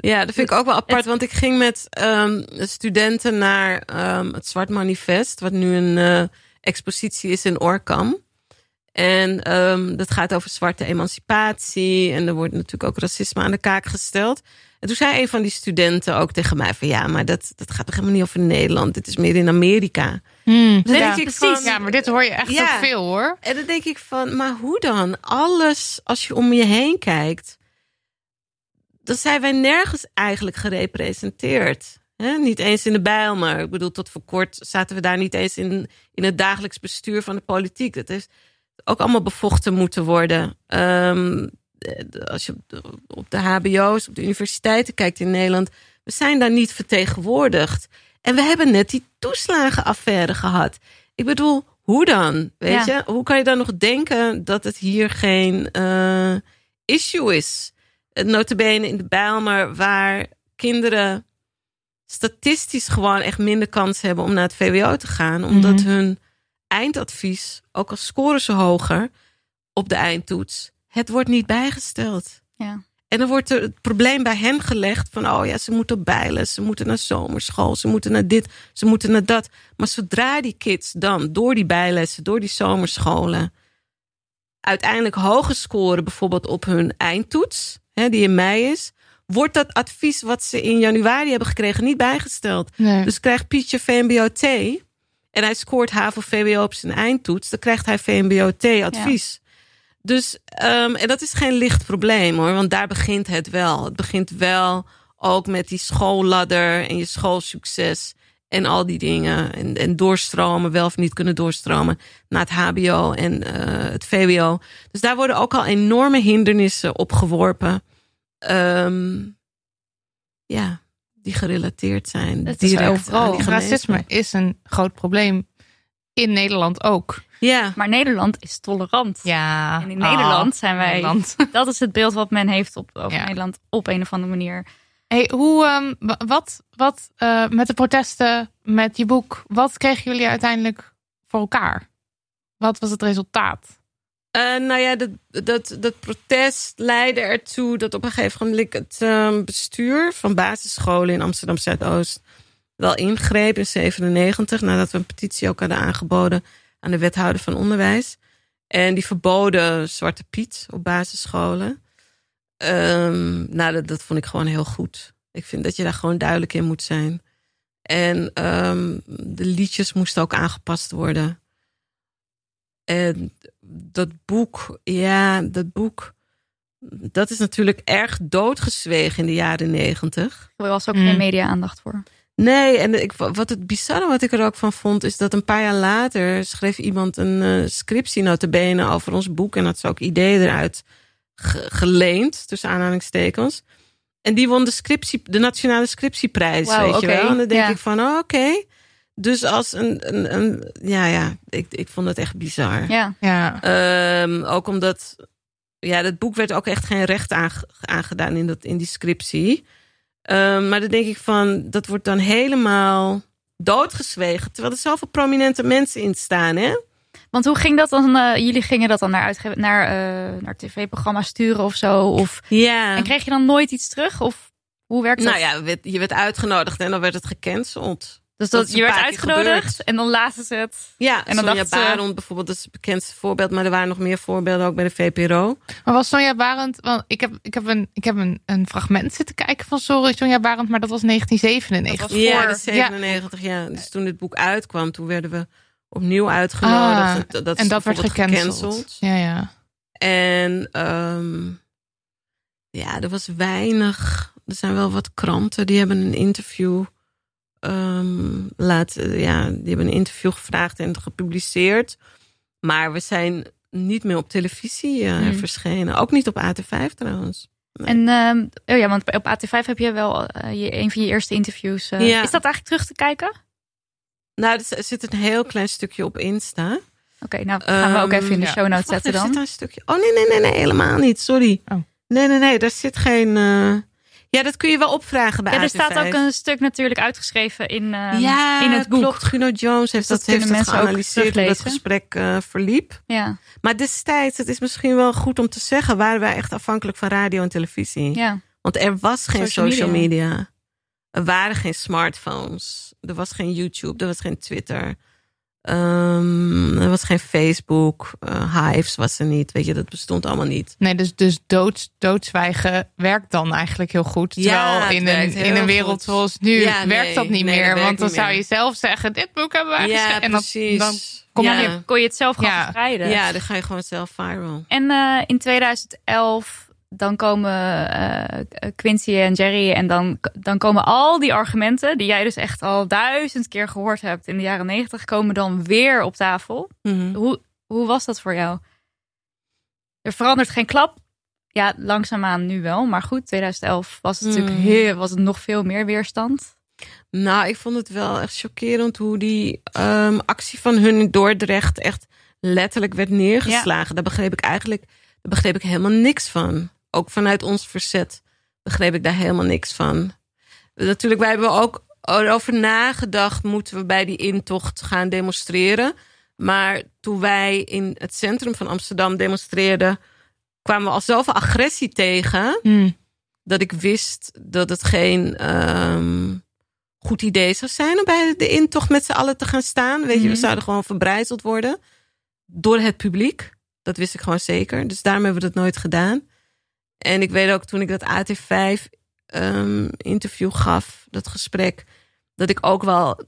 Ja, dat vind ik ook wel apart. Want ik ging met ehm, studenten naar ehm, het Zwart Manifest, wat nu een eh, expositie is in Orkam. En ehm, dat gaat over zwarte emancipatie. En er wordt natuurlijk ook racisme aan de kaak gesteld. En toen zei een van die studenten ook tegen mij van ja, maar dat, dat gaat toch helemaal niet over Nederland. Dit is meer in Amerika. Hmm. Ja. precies. van, ja, maar dit hoor je echt Ja. ook veel hoor. En dan denk ik van, maar hoe dan? Alles, als je om je heen kijkt, dan zijn wij nergens eigenlijk gerepresenteerd. Niet eens in de bijl, maar ik bedoel, tot voor kort zaten we daar niet eens in, in het dagelijks bestuur van de politiek. Dat is ook allemaal bevochten moeten worden. Ehm, als je op de, HBO's, op de universiteiten kijkt in Nederland, we zijn daar niet vertegenwoordigd. En we hebben net die toeslagenaffaire gehad. Ik bedoel, hoe dan? Weet Ja. je, hoe kan je dan nog denken dat het hier geen eh, issue is? Het notabene in de Bijlmer, waar kinderen statistisch gewoon echt minder kans hebben om naar het VWO te gaan, omdat Mhm. hun eindadvies, ook al scoren ze hoger op de eindtoets, het wordt niet bijgesteld. ja. En dan wordt er het probleem bij hen gelegd van, oh ja, ze moeten bijlen, ze moeten naar zomerschool, ze moeten naar dit, ze moeten naar dat. Maar zodra die kids dan door die bijlessen, door die zomerscholen, uiteindelijk hoger scoren, bijvoorbeeld op hun eindtoets, hè, die in mei is, wordt dat advies wat ze in januari hebben gekregen niet bijgesteld. Nee. Dus krijgt Pietje VMBO-T en hij scoort HAVO-VWO op zijn eindtoets, dan krijgt hij VMBO-T-advies. Dus, um, en dat is geen licht probleem hoor, want daar begint het wel. Het begint wel ook met die schoolladder en je schoolsucces en al die dingen. En, en doorstromen, wel of niet kunnen doorstromen naar het HBO en uh, het VWO. Dus daar worden ook al enorme hindernissen op geworpen. Um, ja, die gerelateerd zijn. Het is overal. aan die gemeenschap. Racisme is een groot probleem in Nederland ook. Ja, Maar Nederland is tolerant. Ja. En in Nederland zijn wij- Nederland. (laughs) Dat is het beeld wat men heeft op, over Ja. Nederland op een of andere manier. Hey, hoe, ehm, wa- wat, wat eh, met de protesten, met je boek, wat kregen jullie uiteindelijk voor elkaar? Wat was het resultaat? Uh, nou ja, dat, dat, dat protest leidde ertoe dat op een gegeven moment het um, bestuur van basisscholen in Amsterdam Zuidoost wel ingreep in 97, nadat we een petitie ook hadden aangeboden aan de wethouder van onderwijs. En die verboden Zwarte Piet op basisscholen. Um, nou, dat, dat vond ik gewoon heel goed. Ik vind dat je daar gewoon duidelijk in moet zijn. En um, de liedjes moesten ook aangepast worden. En dat boek, ja, dat boek, dat is natuurlijk erg doodgezwegen in de jaren negentig. Er was ook Mm. geen media-aandacht voor. Nee, en ik, wat het bizarre wat ik er ook van vond, is dat een paar jaar later schreef iemand een uh, scriptie notabene over ons boek en had ze ook ideeën eruit ge geleend, tussen aanhalingstekens. En die won de, scriptie, de Nationale Scriptieprijs, weet je wel. En dan denk ja. ik van, oh, oké. Dus als een, een, een ja, ja, ik, ik vond het echt bizar. Ja, Ja. Um, ook omdat, ja, dat boek werd ook echt geen recht aange- aangedaan in, dat, in die scriptie. Um, maar dan denk ik van, dat wordt dan helemaal doodgezwegen. Terwijl er zoveel prominente mensen in staan, hè? want hoe ging dat dan? eh, jullie gingen dat dan naar, uitge- naar, eh, naar tv-programma's sturen of zo? Of, Ja. En kreeg je dan nooit iets terug? Of hoe werkt dat? Nou ja, je werd uitgenodigd en dan werd het gecanceld. Dus dat je werd uitgenodigd gebeurd. en dan lazen ze het. Ja, En dan Sonja ze- Barend bijvoorbeeld, dat is het bekendste voorbeeld. Maar er waren nog meer voorbeelden, ook bij de VPRO. Maar was Sonja Barend, want ik heb, ik heb, een, ik heb een, een fragment zitten kijken van Sorry Sonja Barend, maar dat was 1997. Dat was Ja, voor- dat is 97 jaar. Dus toen dit boek uitkwam, toen werden we opnieuw uitgenodigd. Ah, En dat, en dat werd gecanceld. Ja, ja. En ehm, ja, er was weinig. Er zijn wel wat kranten die hebben een interview ehm laten. Ja, die hebben een interview gevraagd en gepubliceerd. Maar we zijn niet meer op televisie eh, Hmm. verschenen. Ook niet op AT5 trouwens. En ehm, oh ja, want op AT5 heb je wel eh, je, een van je eerste interviews. eh, Ja. Is dat eigenlijk terug te kijken? Nou, er er zit een heel klein stukje op Insta. Oké, nou gaan we ook Ehm, even in de ja. show notes zetten zit dan. daar een stukje. Oh nee, nee, nee, nee, helemaal niet. Sorry. Oh. Nee, nee, nee, daar zit geen. Ja, dat kun je wel opvragen bij Ja, er AT5. staat ook een stuk natuurlijk uitgeschreven in, ehm, ja, in het boek. Klopt. Guno Jones heeft Dus dat, heeft dat geanalyseerd hoe dat gesprek eh, verliep. Ja, Maar destijds, het is misschien wel goed om te zeggen, waren wij echt afhankelijk van radio en televisie. ja. Want er was geen social, Social media. media. Er waren geen smartphones. Er was geen YouTube. Er was geen Twitter. Ehm, er was geen Facebook. eh, Hives was er niet. Weet je, dat bestond allemaal niet. Nee, dus, dus dood, doodzwijgen werkt dan eigenlijk heel goed. Terwijl Ja, in, een, in een wereld goed. zoals nu Ja, werkt nee, dat niet nee, meer. Want dan zou meer. je zelf zeggen, dit boek hebben wij Ja, geschreven. En dan, precies. dan kom ja. je- Kon je het zelf gewoon Ja. verspreiden. ja, dan ga je gewoon zelf viral. En eh, in 2011 dan komen eh, Quincy en Jerry en dan, dan komen al die argumenten die jij dus echt al duizend keer gehoord hebt in de jaren negentig, komen dan weer op tafel. Mhm. Hoe, hoe was dat voor jou? Er verandert geen klap. Ja, langzaamaan nu wel. Maar goed, 2011 was het natuurlijk Hmm. heel, was het nog veel meer weerstand. Nou, ik vond het wel echt chockerend hoe die ehm, actie van hun in Dordrecht echt letterlijk werd neergeslagen. Daar begreep ik eigenlijk daar begreep ik helemaal niks van. Ook vanuit ons verzet begreep ik daar helemaal niks van. Natuurlijk, wij hebben ook erover nagedacht, moeten we bij die intocht gaan demonstreren. Maar toen wij in het centrum van Amsterdam demonstreerden, kwamen we al zoveel agressie tegen. Hmm. dat ik wist dat het geen ehm, goed idee zou zijn om bij de intocht met z'n allen te gaan staan. Weet je, we Mhm. zouden gewoon verbrijzeld worden door het publiek. Dat wist ik gewoon zeker. Dus daarom hebben we dat nooit gedaan. En ik weet ook toen ik dat AT5 ehm, interview gaf, dat gesprek, dat ik ook wel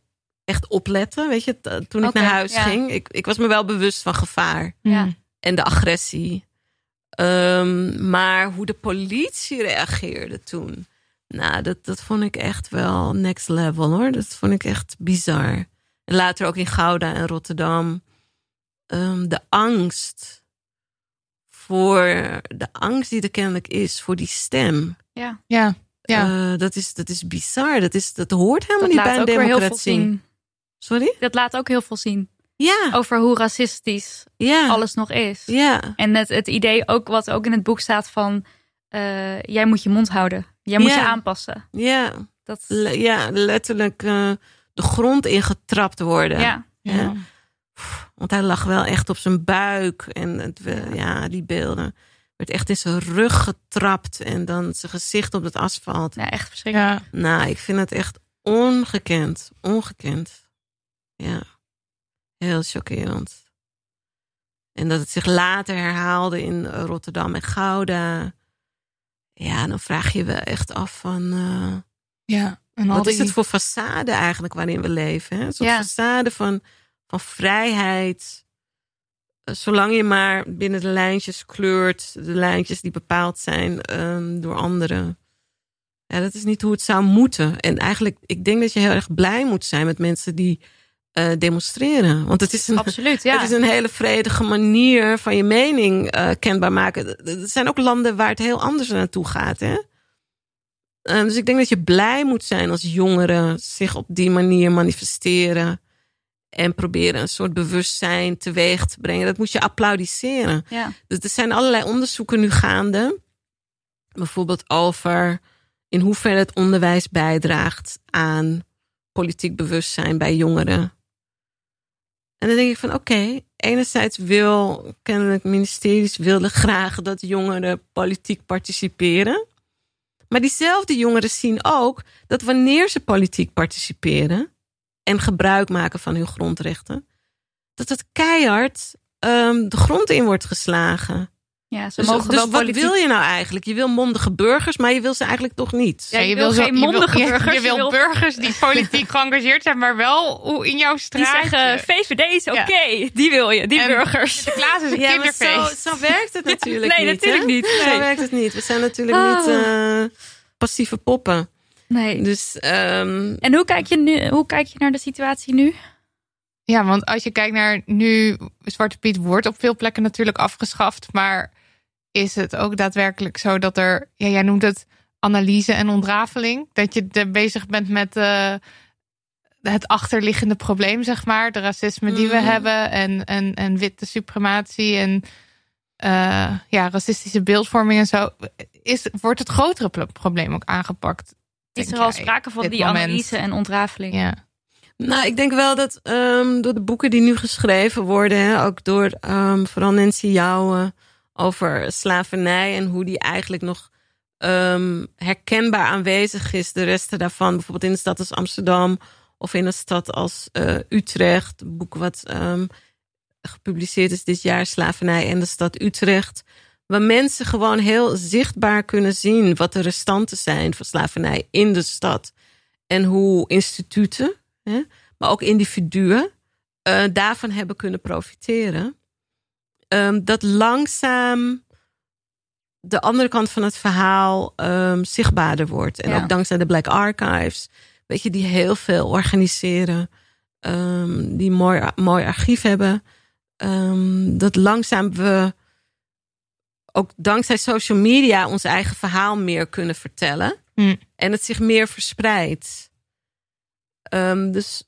echt oplette. Weet je, toen ik naar huis ja. ging. Ik, ik was me wel bewust van gevaar Ja. En de agressie. Ehm, maar hoe de politie reageerde toen. Nou, dat, dat vond ik echt wel next level hoor. Dat vond ik echt bizar. En later ook in Gouda en Rotterdam. Ehm, de angst voor de angst die er kennelijk is voor die stem. Ja, Ja. Ja. Eh, dat, is, dat is bizar. Dat, is, dat hoort helemaal dat niet bij laat een ook weer heel veel democratie. zien. Sorry? Dat laat ook heel veel zien Ja, over hoe racistisch ja. alles nog is. Ja, En het, het idee ook wat ook in het boek staat van eh, jij moet je mond houden. Jij moet Ja. je aanpassen. ja. Dat, Le- ja, letterlijk eh, de grond ingetrapt worden. ja. Ja. Want hij lag wel echt op zijn buik. En het, ja, die beelden. Werd echt in zijn rug getrapt. En dan zijn gezicht op het asfalt. ja, echt verschrikkelijk. Ja. Nou, ik vind het echt ongekend. Ongekend. Ja. Heel chockerend. En dat het zich later herhaalde in Rotterdam en Gouda. Ja, dan vraag je wel echt af van... eh, Ja. En al wat is het voor façade eigenlijk waarin we leven? Hè? Een soort Ja. façade van, van vrijheid. Eh, Zolang je maar binnen de lijntjes kleurt, de lijntjes die bepaald zijn ehm, door anderen. Ja, dat is niet hoe het zou moeten. En eigenlijk, ik denk dat je heel erg blij moet zijn met mensen die eh, demonstreren. Want het is een, Absoluut, ja. het is een hele vredige manier van je mening eh, kenbaar maken. Er zijn ook landen waar het heel anders naartoe gaat. Hè? Eh, dus ik denk dat je blij moet zijn als jongeren zich op die manier manifesteren. En proberen een soort bewustzijn teweeg te brengen. Dat moet je applaudisseren. ja. Dus er zijn allerlei onderzoeken nu gaande. Bijvoorbeeld over in hoeverre het onderwijs bijdraagt aan politiek bewustzijn bij jongeren. En dan denk ik van oké, enerzijds wil kennelijk ministeries willen graag dat jongeren politiek participeren. Maar diezelfde jongeren zien ook dat wanneer ze politiek participeren en gebruik maken van hun grondrechten, dat het keihard ehm, de grond in wordt geslagen. ja, ze Dus, mogen dus wel wat politiek... wil je nou eigenlijk? Je wil mondige burgers, maar je wil ze eigenlijk toch niet. Ja, je wil geen je wil- mondige je- burgers, Je je wil wil- burgers die politiek (laughs) geëngageerd zijn, maar wel hoe in jouw Die straat. zeggen, VVD is oké. Ja. Die wil je, die En- burgers. Sinterklaas is een Ja, kinderfeest. zo, zo werkt het (laughs) natuurlijk Nee, niet. natuurlijk hè? niet. Zo Nee. werkt het niet. We zijn natuurlijk Ah. niet eh, passieve poppen. Nee. Dus ehm, En hoe kijk, je nu, hoe kijk je naar de situatie nu? Ja, want als je kijkt naar nu, Zwarte Piet wordt op veel plekken natuurlijk afgeschaft. Maar is het ook daadwerkelijk zo dat er, ja, jij noemt het analyse en ontrafeling. Dat je er bezig bent met eh, het achterliggende probleem, zeg maar. De racisme die we Mhm. hebben en, en, en witte suprematie en eh, ja, racistische beeldvorming en zo. Is, wordt het grotere pro- probleem ook aangepakt? Is er al jij, sprake van die moment? analyse en ontrafeling? Ja. nou, ik denk wel dat ehm, door de boeken die nu geschreven worden, hè, ook door ehm, vooral Nancy Jouwen over slavernij en hoe die eigenlijk nog ehm, herkenbaar aanwezig is. De resten daarvan, bijvoorbeeld in een stad als Amsterdam of in een stad als eh, Utrecht. Een boek wat ehm, gepubliceerd is dit jaar, Slavernij en de stad Utrecht. Waar mensen gewoon heel zichtbaar kunnen zien wat de restanten zijn van slavernij in de stad. En hoe instituten, hè, maar ook individuen, eh, daarvan hebben kunnen profiteren. Ehm, dat langzaam de andere kant van het verhaal ehm, zichtbaarder wordt. En Ja. ook dankzij de Black Archives, weet je, die heel veel organiseren, ehm, die mooi, mooi archief hebben. Dat langzaam we ook dankzij social media ons eigen verhaal meer kunnen vertellen. Hm. En het zich meer verspreidt. Ehm, dus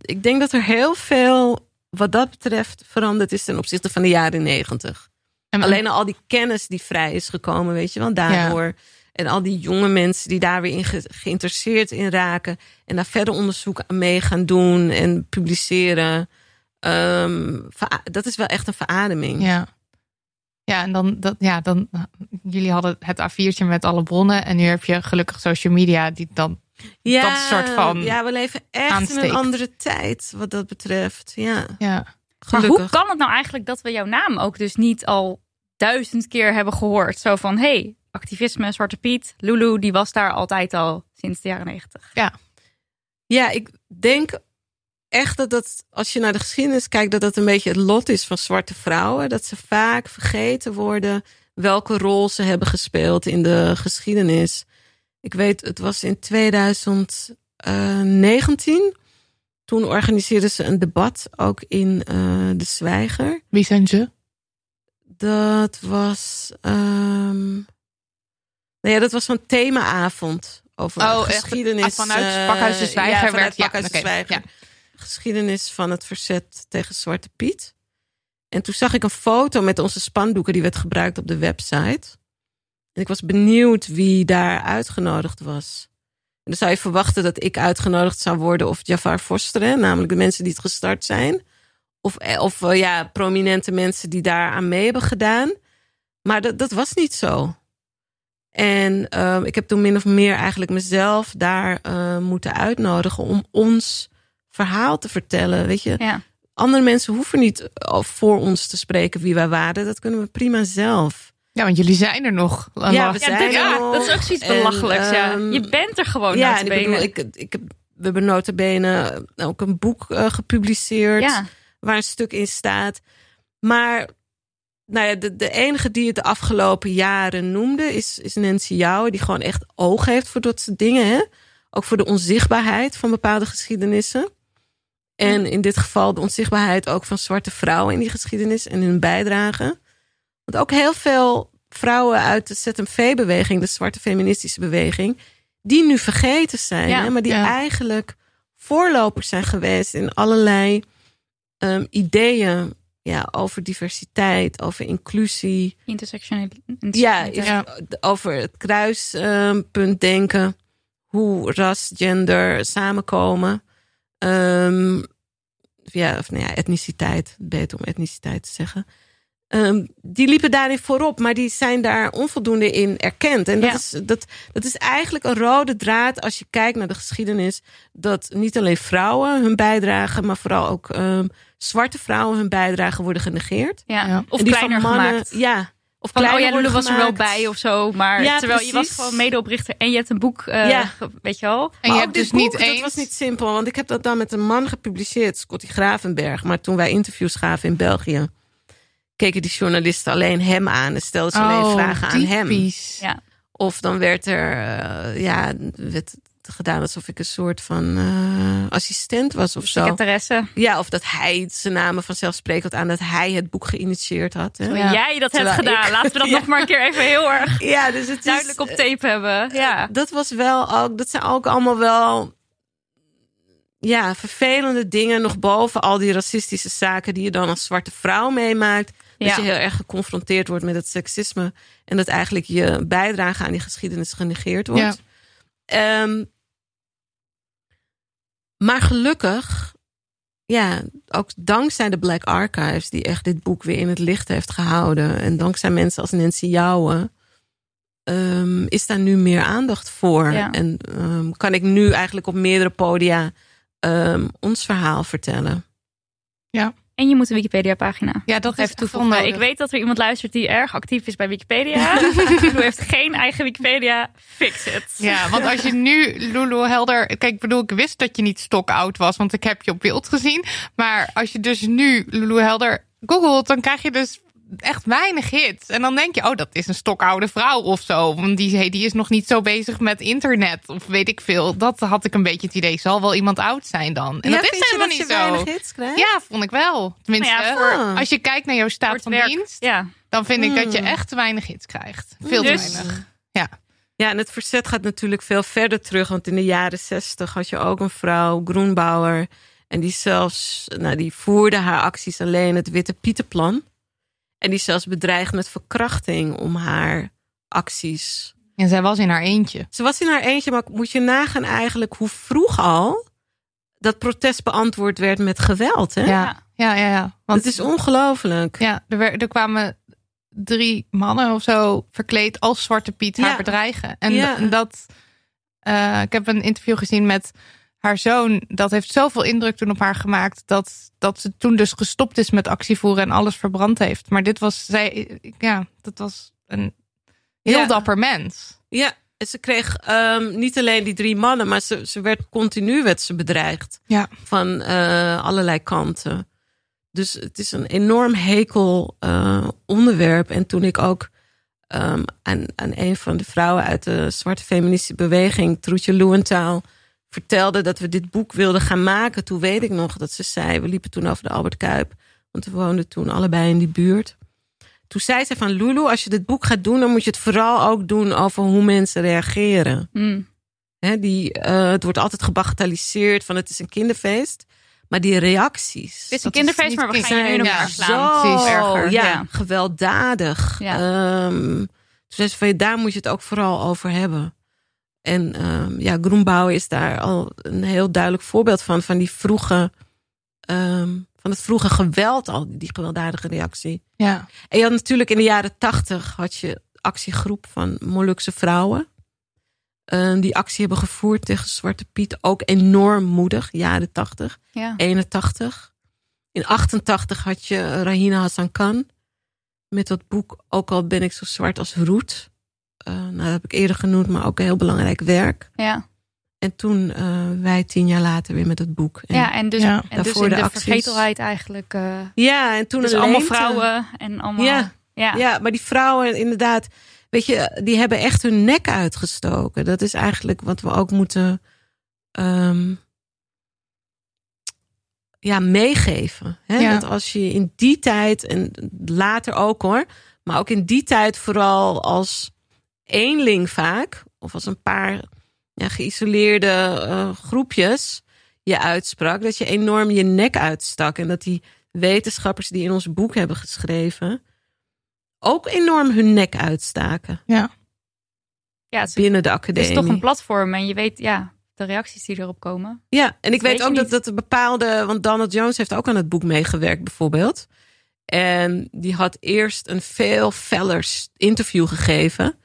ik denk dat er heel veel wat dat betreft veranderd is ten opzichte van de jaren negentig. En Alleen al die kennis die vrij is gekomen, weet je wel, daardoor. En al die jonge mensen die daar weer in ge- geïnteresseerd in raken. En daar verder onderzoek aan mee gaan doen en publiceren. Ehm, dat is wel echt een verademing. Ja. Ja, en dan, dat, ja, dan, jullie hadden het A4'tje met alle bronnen. En nu heb je gelukkig social media die dan Ja, Dat soort van Ja, we leven echt in een andere tijd wat dat betreft. Ja, Ja. Maar hoe kan het nou eigenlijk dat we jouw naam ook dus niet al duizend keer hebben gehoord? Zo van, hey, activisme, Zwarte Piet, Lulu, die was daar altijd al sinds de jaren negentig. Ja, ik denk echt dat dat, als je naar de geschiedenis kijkt, dat dat een beetje het lot is van zwarte vrouwen. Dat ze vaak vergeten worden welke rol ze hebben gespeeld in de geschiedenis. Ik weet, het was in 2019. Toen organiseerden ze een debat ook in eh, De Zwijger. Wie zijn ze? Dat was. ehm nou ja, dat was zo'n themaavond over Oh, echt? geschiedenis. Ah, vanuit eh, Pakhuis de Zwijger Ja, werd- vanuit ja, Pakhuis de oké, Zwijger. ja. Geschiedenis van het verzet tegen Zwarte Piet. En toen zag ik een foto met onze spandoeken die werd gebruikt op de website. En ik was benieuwd wie daar uitgenodigd was. En dan zou je verwachten dat ik uitgenodigd zou worden of Jafar Vosteren, namelijk de mensen die het gestart zijn. Of, eh, of eh, ja, prominente mensen die daar aan mee hebben gedaan. Maar dat, dat was niet zo. En ehm, ik heb toen min of meer eigenlijk mezelf daar eh, moeten uitnodigen om ons verhaal te vertellen. Weet je, Ja. andere mensen hoeven niet eh, voor ons te spreken wie wij waren. Dat kunnen we prima zelf. Ja, want jullie zijn er nog. Ja, we Ja, zijn dit- er ja, nog. dat is ook zoiets En, belachelijks. ja. ehm, Je bent er gewoon ja, en ik bedoel, ik, ik heb, we hebben notabene ook een boek eh, gepubliceerd. Ja, waar een stuk in staat. Maar nou ja, de, de enige die het de afgelopen jaren noemde is, is Nancy Jouwen, die gewoon echt oog heeft voor dat soort dingen. Hè? Ook voor de onzichtbaarheid van bepaalde geschiedenissen. En in dit geval de onzichtbaarheid ook van zwarte vrouwen in die geschiedenis en hun bijdrage. Want ook heel veel vrouwen uit de ZMV-beweging, de zwarte feministische beweging, die nu vergeten zijn, Ja, hè, maar die ja. eigenlijk voorlopers zijn geweest in allerlei ehm, ideeën ja, over diversiteit, over inclusie. intersectionaliteit. Ja, Ja. over het kruispunt denken. Hoe ras, gender samenkomen. Ehm, ja, of nou ja, etniciteit. Beter om etniciteit te zeggen. Ehm, die liepen daarin voorop, maar die zijn daar onvoldoende in erkend. En dat, Ja. is, dat, dat is eigenlijk een rode draad als je kijkt naar de geschiedenis. Dat niet alleen vrouwen hun bijdrage, maar vooral ook ehm, zwarte vrouwen hun bijdrage worden genegeerd. Ja. Ja. Of kleiner mannen- gemaakt. Ja. Of Van, oh ja, Lulu was er wel bij of zo. Maar Ja, terwijl je was gewoon medeoprichter en je hebt een boek, eh, Ja. weet je wel. En Maar je hebt dit dus boek, niet Dat eens. was niet simpel, want ik heb dat dan met een man gepubliceerd, Scotty Gravenberg. Maar toen wij interviews gaven in België, keken die journalisten alleen hem aan en stelden ze alleen vragen aan hem. Oh, typisch. Ja. Of dan werd er uh, ja, werd gedaan alsof ik een soort van uh, assistent was of zo. Secretaresse. Ja, of dat hij zijn namen vanzelfsprekend aan dat hij het boek geïnitieerd had. Hè? Ja. Jij dat hebt gedaan. ik- Laten we dat (laughs) Ja. nog maar een keer even heel erg (laughs) Ja, dus het is, duidelijk op tape hebben. Ja. dat was wel ook, dat zijn ook allemaal wel ja, vervelende dingen nog boven al die racistische zaken die je dan als zwarte vrouw meemaakt. Dat Ja. je heel erg geconfronteerd wordt met het seksisme en dat eigenlijk je bijdrage aan die geschiedenis genegeerd wordt. Ehm, maar gelukkig, ja, ook dankzij de Black Archives, die echt dit boek weer in het licht heeft gehouden. En dankzij mensen als Nancy Jouwen, ehm, is daar nu meer aandacht voor. Ja. En ehm, kan ik nu eigenlijk op meerdere podia ons verhaal vertellen. En je moet een Wikipedia-pagina. Ja, dat toevoegen. onnodig. Ik weet dat er iemand luistert die erg actief is bij Wikipedia. (laughs) Lulu heeft geen eigen Wikipedia. Fix it. Ja, want als je nu Lulu Helder. Kijk, ik bedoel, ik wist dat je niet stokoud was, want ik heb je op beeld gezien. Maar als je dus nu Lulu Helder googelt, dan krijg je dus echt weinig hits. En dan denk je, oh, dat is een stokoude vrouw of zo. Want die, hey, die is nog niet zo bezig met internet of weet ik veel. Dat had ik een beetje het idee. Zal wel iemand oud zijn dan? En Ja, dat is je helemaal dat niet zo. weinig hits krijgt? Ja, vond ik wel. Tenminste, Nou ja, voor- als je kijkt naar jouw staat van werk. dienst, Ja. dan vind ik dat je Hmm. echt te weinig hits krijgt. Veel Dus- te weinig. Ja, en het verzet gaat natuurlijk veel verder terug. Want in de jaren zestig had je ook een vrouw, Groenbauer. En die zelfs, nou, die voerde haar acties alleen het Witte Pietenplan. En die zelfs bedreigde met verkrachting om haar acties. En zij was in haar eentje. Ze was in haar eentje, maar moet je nagaan eigenlijk hoe vroeg al dat protest beantwoord werd met geweld. Hè? Ja, ja, ja. ja. Want Het is ongelooflijk. ja, er, er kwamen drie mannen of zo verkleed als Zwarte Piet haar Ja. bedreigen. En Ja. dat, eh, ik heb een interview gezien met haar zoon. Dat heeft zoveel indruk toen op haar gemaakt dat, dat ze toen dus gestopt is met actievoeren en alles verbrand heeft. Maar dit was, zij, ja, dat was een heel Ja. dapper mens. Ja, en ze kreeg ehm, niet alleen die drie mannen, maar ze, ze werd continu werd ze bedreigd. Ja. Van eh, allerlei kanten. Dus het is een enorm hekel eh, onderwerp. En toen ik ook ehm, aan, aan een van de vrouwen uit de zwarte feministische beweging, Troetje Loewenthal, vertelde dat we dit boek wilden gaan maken. Toen weet ik nog dat ze zei, we liepen toen over de Albert Kuip. Want we woonden toen allebei in die buurt. Toen zei ze van Lulu, als je dit boek gaat doen, dan moet je het vooral ook doen over hoe mensen reageren. Mm. Hè, die, eh, het wordt altijd gebagatelliseerd van het is een kinderfeest. Maar die reacties. Het is een kinderfeest, is maar we gaan je nu elkaar ja, slaan. Zo, erger. ja, Ja. gewelddadig. Ja. Toen zei ze van, daar moet je het ook vooral over hebben. En ehm, ja, Groenbouw is daar al een heel duidelijk voorbeeld van. Van die vroege, ehm, van het vroege geweld al, die gewelddadige reactie. Ja. En je had natuurlijk in de jaren tachtig had je actiegroep van Molukse vrouwen. Eh, die actie hebben gevoerd tegen Zwarte Piet. Ook enorm moedig, jaren tachtig. Ja. 81. In 88 had je Rahina Hassan Khan. Met dat boek Ook al ben ik zo zwart als roet. Eh, nou, dat heb ik eerder genoemd, maar ook een heel belangrijk werk. Ja. En toen eh, wij tien jaar later weer met het boek. En, ja, en dus, Ja. en dus in de vergetelheid eigenlijk. eh, ja, en toen dus allemaal vrouwen en allemaal... Ja. ja. Ja, maar die vrouwen inderdaad, weet je, die hebben echt hun nek uitgestoken. Dat is eigenlijk wat we ook moeten ehm, ja, meegeven. Hè? Ja. Dat als je in die tijd, en later ook hoor, maar ook in die tijd vooral als eenling vaak, of als een paar ja, geïsoleerde eh, groepjes je uitsprak, dat je enorm je nek uitstak. En dat die wetenschappers die in ons boek hebben geschreven, ook enorm hun nek uitstaken Ja. Ja, het, binnen de het academie. is toch een platform en je weet ja, de reacties die erop komen. Ja, en ik weet weet ook dat, dat er bepaalde. Want Donald Jones heeft ook aan het boek meegewerkt, bijvoorbeeld. En die had eerst een veel feller interview gegeven.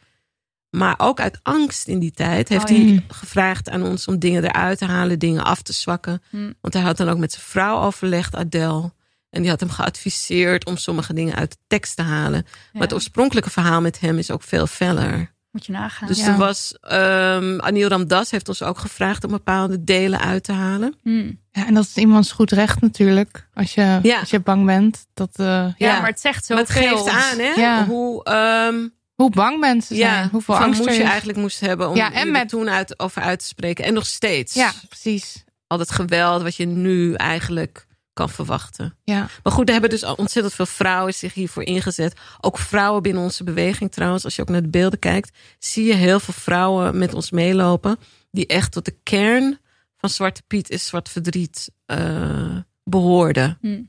Maar ook uit angst in die tijd heeft Oh, ja. hij gevraagd aan ons om dingen eruit te halen, dingen af te zwakken. Hm. Want hij had dan ook met zijn vrouw overlegd, Adele. En die had hem geadviseerd om sommige dingen uit de tekst te halen. Ja. Maar het oorspronkelijke verhaal met hem is ook veel feller. Moet je nagaan. Dus Ja. er was, um, Anil Ramdas heeft ons ook gevraagd om bepaalde delen uit te halen. Hm. ja, en dat is iemands goed recht natuurlijk. Als je, Ja. als je bang bent. Dat, eh, Ja, Ja. maar het zegt Maar het geeft aan, hè? Ja. Hoe, ehm, hoe bang mensen zijn. ja, hoeveel angst moed er je eigenlijk moest hebben om Ja, en met- toen uit, over uit te spreken. En nog steeds. Ja, precies. Al dat geweld wat je nu eigenlijk kan verwachten. Ja. Maar goed, er hebben dus ontzettend veel vrouwen zich hiervoor ingezet. Ook vrouwen binnen onze beweging trouwens. Als je ook naar de beelden kijkt, zie je heel veel vrouwen met ons meelopen. Die echt tot de kern van Zwarte Piet is Zwart Verdriet eh, behoorden. Hm.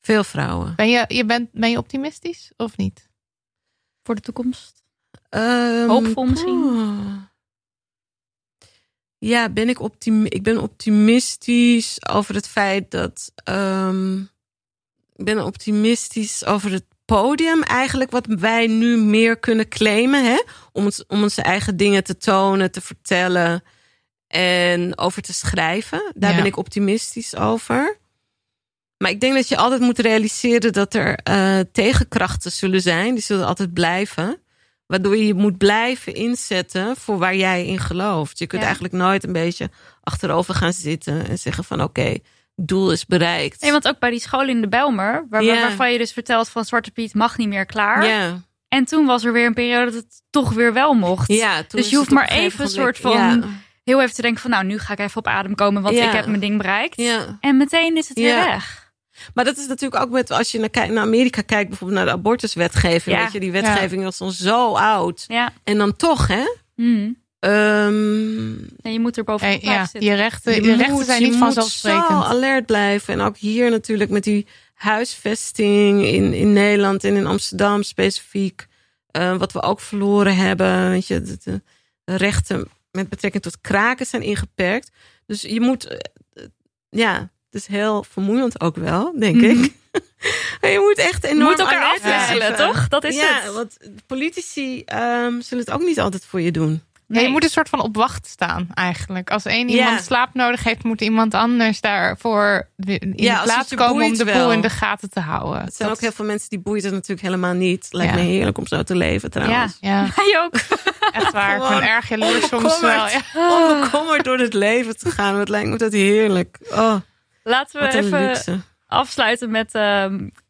Veel vrouwen. Ben, je, je bent, ben je optimistisch of niet? Voor de toekomst. Ehm, Hoopvol misschien? Ja, ben ik, optimi ik ben optimistisch over het feit dat. ehm, ik ben optimistisch over het podium, eigenlijk, wat wij nu meer kunnen claimen. Hè? Om, ons, om onze eigen dingen te tonen, te vertellen en over te schrijven. Daar Ja. ben ik optimistisch over. Maar ik denk dat je altijd moet realiseren dat er eh, tegenkrachten zullen zijn. Die zullen altijd blijven. Waardoor je je moet blijven inzetten voor waar jij in gelooft. Je kunt Ja. eigenlijk nooit een beetje achterover gaan zitten en zeggen van oké, doel is bereikt. Nee, want ook bij die school in de Belmer, waar, Ja. waarvan je dus vertelt van Zwarte Piet mag niet meer klaar. ja, En toen was er weer een periode dat het toch weer wel mocht. ja, Dus je hoeft maar even een soort van- Heel even te denken van nou, nu ga ik even op adem komen, want ik heb mijn ding bereikt. En meteen is het weer Ja. weg. Maar dat is natuurlijk ook met als je naar, Amerika kijkt, bijvoorbeeld naar de abortuswetgeving. Ja. Weet je, die wetgeving was dan zo oud. Ja. En dan toch, hè? Hm. Ehm, En je moet er bovenop ja, zitten. je rechten, je je rechten moet- zijn je niet moet vanzelfsprekend. zo alert blijven. En ook hier natuurlijk met die huisvesting in, in Nederland en in Amsterdam specifiek. eh, wat we ook verloren hebben. Weet je, de, de- de rechten met betrekking tot kraken zijn ingeperkt. Dus je moet, eh, ja, Het is heel vermoeiend ook wel, denk Mhm. (laughs) ik. En je moet echt Je enorm moet elkaar afwisselen, toch? Dat is ja, het. want politici ehm, zullen het ook niet altijd voor je doen. Nee, je moet een soort van op wacht staan eigenlijk. Als één Ja. iemand slaap nodig heeft, moet iemand anders daarvoor in Ja, de plaats het komen om de boel in de gaten te houden. Het zijn Dat- ook heel veel mensen die boeit het natuurlijk helemaal niet. Lijkt Ja. me heerlijk om zo te leven trouwens. Ja, (laughs) Jij ook. echt waar. Ik ben erg jaloers soms wel. onbekommerd. Door het leven te gaan. Wat lijkt me dat heerlijk. Oh, Laten we even luxe. afsluiten met eh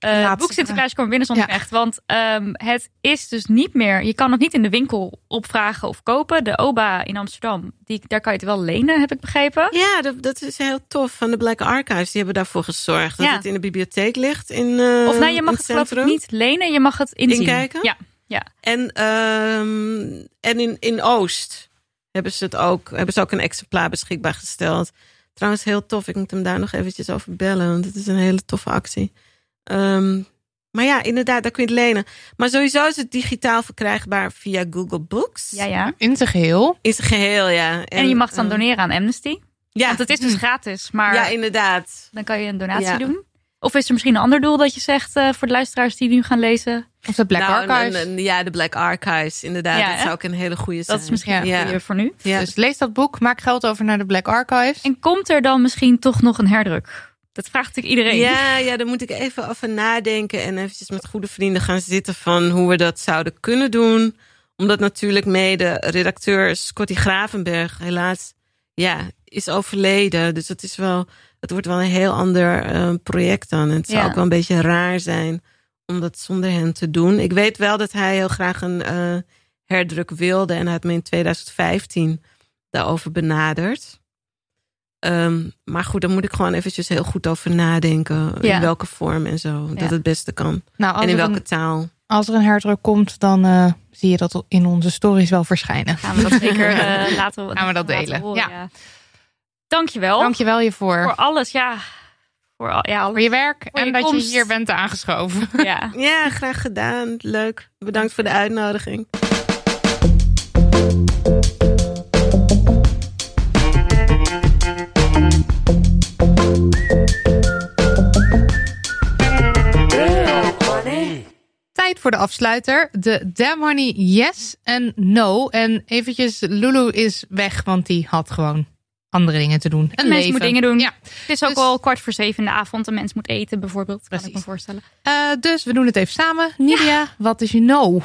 Laatste boek Sinterklaas komen binnen zonder Ja. echt. Want ehm, het is dus niet meer, je kan het niet in de winkel opvragen of kopen. De OBA in Amsterdam, die, daar kan je het wel lenen, heb ik begrepen. Ja, dat, dat is heel tof. Van de Black Archives, die hebben daarvoor gezorgd. Dat Ja. het in de bibliotheek ligt. In, eh, Of nee, je mag het geloof ik centrum. niet lenen, je mag het inzien. Inkijken? Ja, ja. En, ehm, en in, in Oost hebben ze het ook, hebben ze ook een exemplaar beschikbaar gesteld. Trouwens, heel tof. Ik moet hem daar nog eventjes over bellen, want het is een hele toffe actie. Ehm, maar ja, inderdaad, daar kun je het lenen. Maar sowieso is het digitaal verkrijgbaar via Google Books. ja, ja. In zijn geheel. In zijn geheel, ja. En, je mag het dan eh, doneren aan Amnesty. Ja, Want het is dus gratis, maar ja, inderdaad. dan kan je een donatie Ja. doen. Of is er misschien een ander doel dat je zegt eh, voor de luisteraars die nu gaan lezen? Of de Black Nou, Archives. een- een- ja, de Black Archives, inderdaad. Ja, dat zou ook een hele goede zijn. Dat is misschien Ja. een voor nu. Ja. Dus lees dat boek, maak geld over naar de Black Archives. En komt er dan misschien toch nog een herdruk? Dat vraagt natuurlijk iedereen. Ja, ja, daar moet ik even over nadenken en eventjes met goede vrienden gaan zitten van hoe we dat zouden kunnen doen. Omdat natuurlijk mede redacteur Scotty Gravenberg helaas ja, is overleden. Dus het is wel, het wordt wel een heel ander eh, project dan. En het zou Ja. ook wel een beetje raar zijn om dat zonder hen te doen. Ik weet wel dat hij heel graag een eh, herdruk wilde en hij had me in 2015 daarover benaderd. Ehm, maar goed, daar moet ik gewoon eventjes heel goed over nadenken. Ja. In welke vorm en zo. Ja. Dat het beste kan. Nou, en in welke een, taal. als er een herdruk komt, dan eh, zie je dat in onze stories wel verschijnen. Gaan we dat zeker eh, (laughs) laten, Gaan we dat laten delen, horen, ja. Dankjewel. Dank je wel hiervoor. voor alles. Ja, voor, al, ja, Voor je werk Voor je en dat komst. je hier bent aangeschoven. (laughs) Ja. Ja, graag gedaan. Leuk. Bedankt voor de uitnodiging. Tijd voor de afsluiter. De Damn Honey yes en no. En eventjes, Lulu is weg, want die had gewoon andere dingen te doen. Een Een mens leven. moet dingen doen. Ja. Het is ook Dus- al kwart voor zeven in de avond. Een mens moet eten bijvoorbeeld. Kan ik me voorstellen. Eh, dus we doen het even samen. Nidia, wat is je no?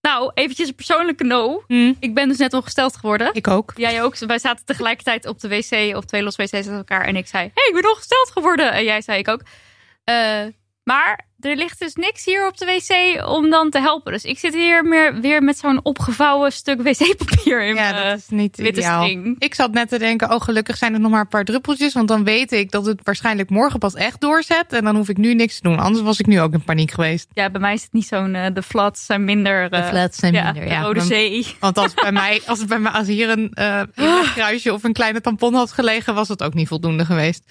Nou, eventjes een persoonlijke no. Hm, Ik ben dus net ongesteld geworden. ik ook. Jij ook. Wij zaten tegelijkertijd op de wc, op twee los wc's met elkaar. En ik zei, hey, ik ben ongesteld geworden. En jij zei ik ook. Eh, maar er ligt dus niks hier op de wc om dan te helpen. Dus ik zit hier meer, weer met zo'n opgevouwen stuk wc-papier in Ja, mijn dat is niet witte ideaal. string. Ik zat net te denken, oh gelukkig zijn er nog maar een paar druppeltjes. Want dan weet ik dat het waarschijnlijk morgen pas echt doorzet. En dan hoef ik nu niks te doen. Anders was ik nu ook in paniek geweest. Ja, bij mij is het niet zo'n... eh, de flats zijn minder... eh, flats zijn ja, de Rode Want- Zee. Want als, bij mij, als, het bij mij, als hier een eh (gasps) kruisje of een kleine tampon had gelegen, was het ook niet voldoende geweest.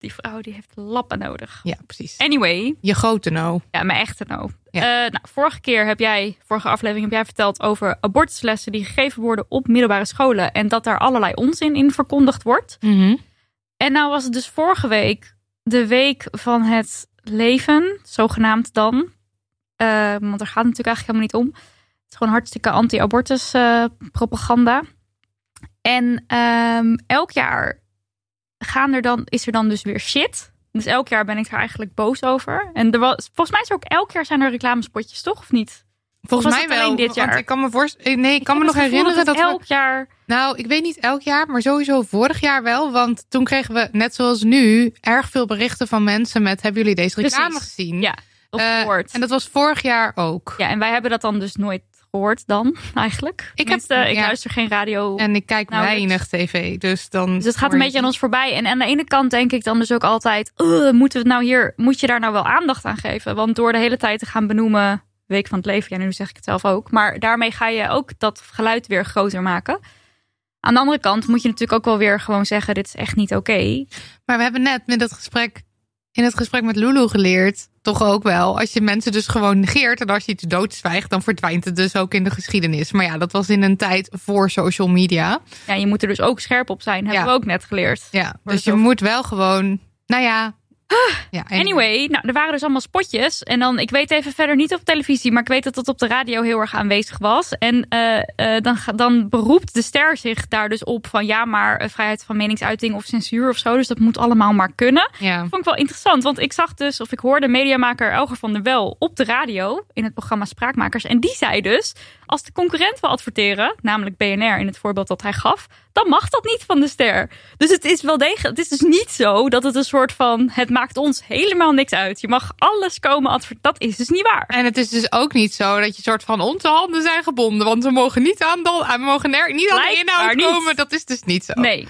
Die vrouw die heeft lappen nodig. Ja, precies. Anyway, Je grote no. ja, mijn echte no. Ja. Eh, nou, vorige keer heb jij, vorige aflevering heb jij verteld over abortuslessen die gegeven worden op middelbare scholen. En dat daar allerlei onzin in verkondigd wordt. Mhm. En nou was het dus vorige week de week van het leven, zogenaamd dan. Eh, want daar gaat het natuurlijk eigenlijk helemaal niet om. Het is gewoon hartstikke anti-abortus eh, propaganda. En ehm, elk jaar gaan er dan, is er dan dus weer shit. Dus elk jaar ben ik er eigenlijk boos over. En er was, volgens mij is er ook elk jaar zijn er reclamespotjes, toch? Of niet? Volgens mij wel. alleen dit jaar? Want ik kan me voorstellen. Nee, ik kan me nog herinneren dat, we- elk jaar. Nou, ik weet niet elk jaar, maar sowieso vorig jaar wel. Want toen kregen we, net zoals nu, erg veel berichten van mensen met: hebben jullie deze reclame Precies. gezien? Ja, of Eh. En dat was vorig jaar ook. Ja, en wij hebben dat dan dus nooit gehoord dan, (laughs) eigenlijk. Ik heb- ik ja. luister geen radio. En ik kijk Nauwelijks. weinig tv, dus dan. Dus het gaat een je beetje aan ons voorbij. En aan de ene kant denk ik dan dus ook altijd... "Ugh, moeten we het nou hier, moet je daar nou wel aandacht aan geven? Want door de hele tijd te gaan benoemen... Week van het leven, ja, nu zeg ik het zelf ook. Maar daarmee ga je ook dat geluid weer groter maken. Aan de andere kant moet je natuurlijk ook wel weer gewoon zeggen... dit is echt niet oké. Maar we hebben net met het gesprek in het gesprek met Lulu geleerd, toch ook wel. Als je mensen dus gewoon negeert en als je iets doodzwijgt, dan verdwijnt het dus ook in de geschiedenis. Maar ja, dat was in een tijd voor social media. Ja, je moet er dus ook scherp op zijn. Hebben Ja. we ook net geleerd. Ja, dus je moet wel gewoon, nou ja. Ja Anyway, nou, er waren dus allemaal spotjes. En dan, ik weet even verder niet op televisie, maar ik weet dat het op de radio heel erg aanwezig was. En eh, eh, dan, dan beroept de ster zich daar dus op van ja, maar eh, vrijheid van meningsuiting of censuur of zo. Dus dat moet allemaal maar kunnen. Ja. vond ik wel interessant, want ik zag dus, of ik hoorde mediamaker Elger van der Wel op de radio in het programma Spraakmakers. En die zei dus, als de concurrent wil adverteren, namelijk BNR in het voorbeeld dat hij gaf, dan mag dat niet van de ster. Dus het is wel degelijk, het is dus niet zo dat het een soort van, het maakt ons helemaal niks uit. Je mag alles komen adverteren. Dat is dus niet waar. En het is dus ook niet zo dat je soort van onze handen zijn gebonden. Want we mogen niet aan de, we mogen er, niet aan de inhoud niet. komen. Dat is dus niet zo. Nee.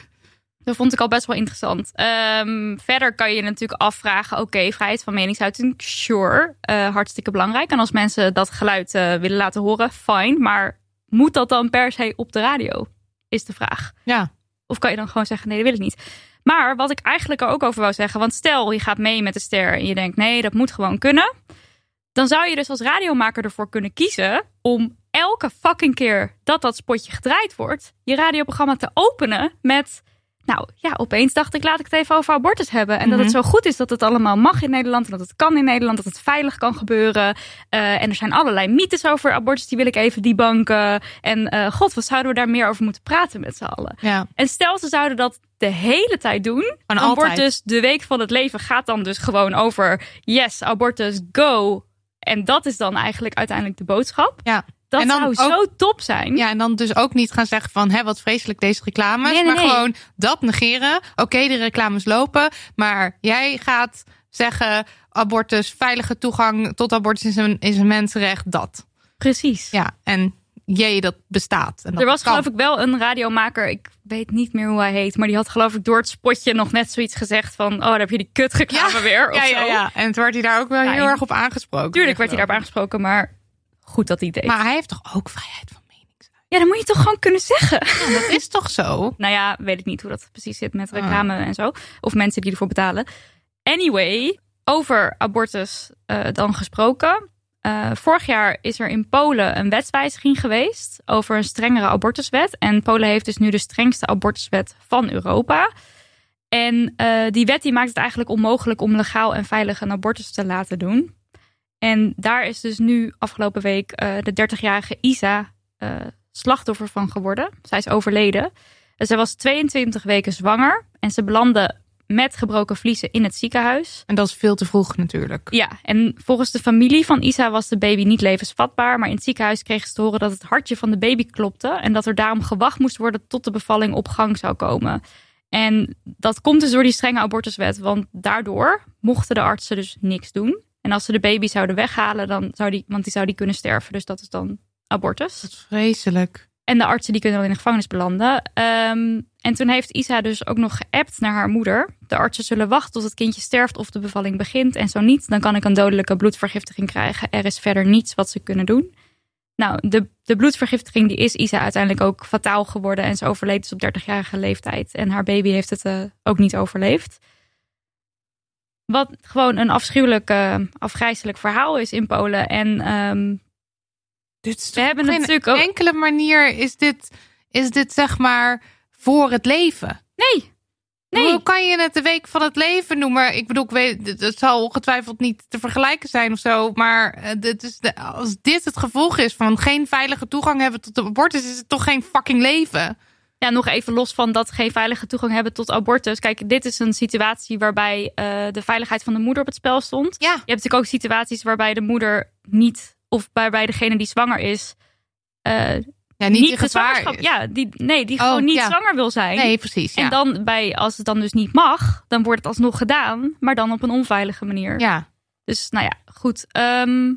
Dat vond ik al best wel interessant. Ehm, verder kan je natuurlijk afvragen: oké, vrijheid van meningsuiting, sure, eh, hartstikke belangrijk. En als mensen dat geluid eh, willen laten horen, fine. Maar moet dat dan per se op de radio? Is de vraag. Ja. Of kan je dan gewoon zeggen: nee, dat wil ik niet. Maar wat ik eigenlijk er ook over wou zeggen, want stel je gaat mee met de ster en je denkt: nee, dat moet gewoon kunnen. Dan zou je dus als radiomaker ervoor kunnen kiezen om elke fucking keer dat dat spotje gedraaid wordt, je radioprogramma te openen met. Nou ja, opeens dacht ik, laat ik het even over abortus hebben. En dat het zo goed is dat het allemaal mag in Nederland. En dat het kan in Nederland. Dat het veilig kan gebeuren. Eh, en er zijn allerlei mythes over abortus. Die wil ik even debunken. En eh, god, wat zouden we daar meer over moeten praten met z'n allen? Ja. En stel ze zouden dat de hele tijd doen. altijd. wordt dus de week van het leven gaat dan dus gewoon over yes, abortus, go. En dat is dan eigenlijk uiteindelijk de boodschap. Ja. Dat En dan zou ook- zo top zijn. Ja, en dan dus ook niet gaan zeggen van, hé, wat vreselijk deze reclames. Nee, nee, maar nee. gewoon dat negeren. Oké, de reclames lopen. Maar jij gaat zeggen, abortus, veilige toegang tot abortus is een, is een mensenrecht, dat. Precies. Ja, en jee, dat bestaat. En dat er was kan. geloof ik wel een radiomaker, ik weet niet meer hoe hij heet, maar die had geloof ik door het spotje nog net zoiets gezegd van, oh, daar heb je die kutreclame weer. Of ja, ja, ja. En toen werd hij daar ook wel heel erg op aangesproken. Tuurlijk werd hij daarop aangesproken, maar goed dat hij deed. Maar hij heeft toch ook vrijheid van meningsuiting? ja, dan moet je toch gewoon kunnen zeggen. Dat is toch zo? (laughs) Nou ja, weet ik niet hoe dat precies zit met Ah. reclame en zo. Of mensen die ervoor betalen. Anyway, over abortus eh, dan gesproken. Eh, vorig jaar is er in Polen een wetswijziging geweest over een strengere abortuswet. En Polen heeft dus nu de strengste abortuswet van Europa. En eh, die wet die maakt het eigenlijk onmogelijk om legaal en veilig een abortus te laten doen. En daar is dus nu afgelopen week eh, de 30-jarige Isa eh, slachtoffer van geworden. Zij is overleden. Zij was 22 weken zwanger en ze belandde met gebroken vliezen in het ziekenhuis. En dat is veel te vroeg natuurlijk. Ja, en volgens de familie van Isa was de baby niet levensvatbaar. Maar in het ziekenhuis kregen ze te horen dat het hartje van de baby klopte. En dat er daarom gewacht moest worden tot de bevalling op gang zou komen. En dat komt dus door die strenge abortuswet. Want daardoor mochten de artsen dus niks doen. En als ze de baby zouden weghalen, dan zou die, want die zou die kunnen sterven. Dus dat is dan abortus. Dat is vreselijk. En de artsen die kunnen dan in de gevangenis belanden. Ehm, en toen heeft Isa dus ook nog geappt naar haar moeder. De artsen zullen wachten tot het kindje sterft of de bevalling begint. En zo niet, dan kan ik een dodelijke bloedvergiftiging krijgen. Er is verder niets wat ze kunnen doen. Nou, de, de bloedvergiftiging die is Isa uiteindelijk ook fataal geworden. En ze overleed dus op 30-jarige leeftijd. En haar baby heeft het eh, ook niet overleefd. Wat gewoon een afschuwelijk, eh, afgrijzelijk verhaal is in Polen. En ehm, Dit we hebben natuurlijk ook... enkele manier is dit, is dit zeg maar voor het leven. Nee, nee. Hoe kan je het de week van het leven noemen? Ik bedoel, ik weet, het- zal ongetwijfeld niet te vergelijken zijn of zo. Maar eh, dit is de, als dit het gevolg is van geen veilige toegang hebben tot de abortus, is het toch geen fucking leven? Ja, nog even los van dat geen veilige toegang hebben tot abortus. Kijk, dit is een situatie waarbij eh, de veiligheid van de moeder op het spel stond. Ja. Je hebt natuurlijk ook situaties waarbij de moeder niet, of waarbij degene die zwanger is, eh, Ja, niet, niet, in de gevaar zwangerschap, is. ja, die, nee, die Oh, gewoon niet ja. zwanger wil zijn. Nee, precies. Ja. En dan bij, als het dan dus niet mag, dan wordt het alsnog gedaan, maar dan op een onveilige manier. ja. Dus nou ja, goed. ehm,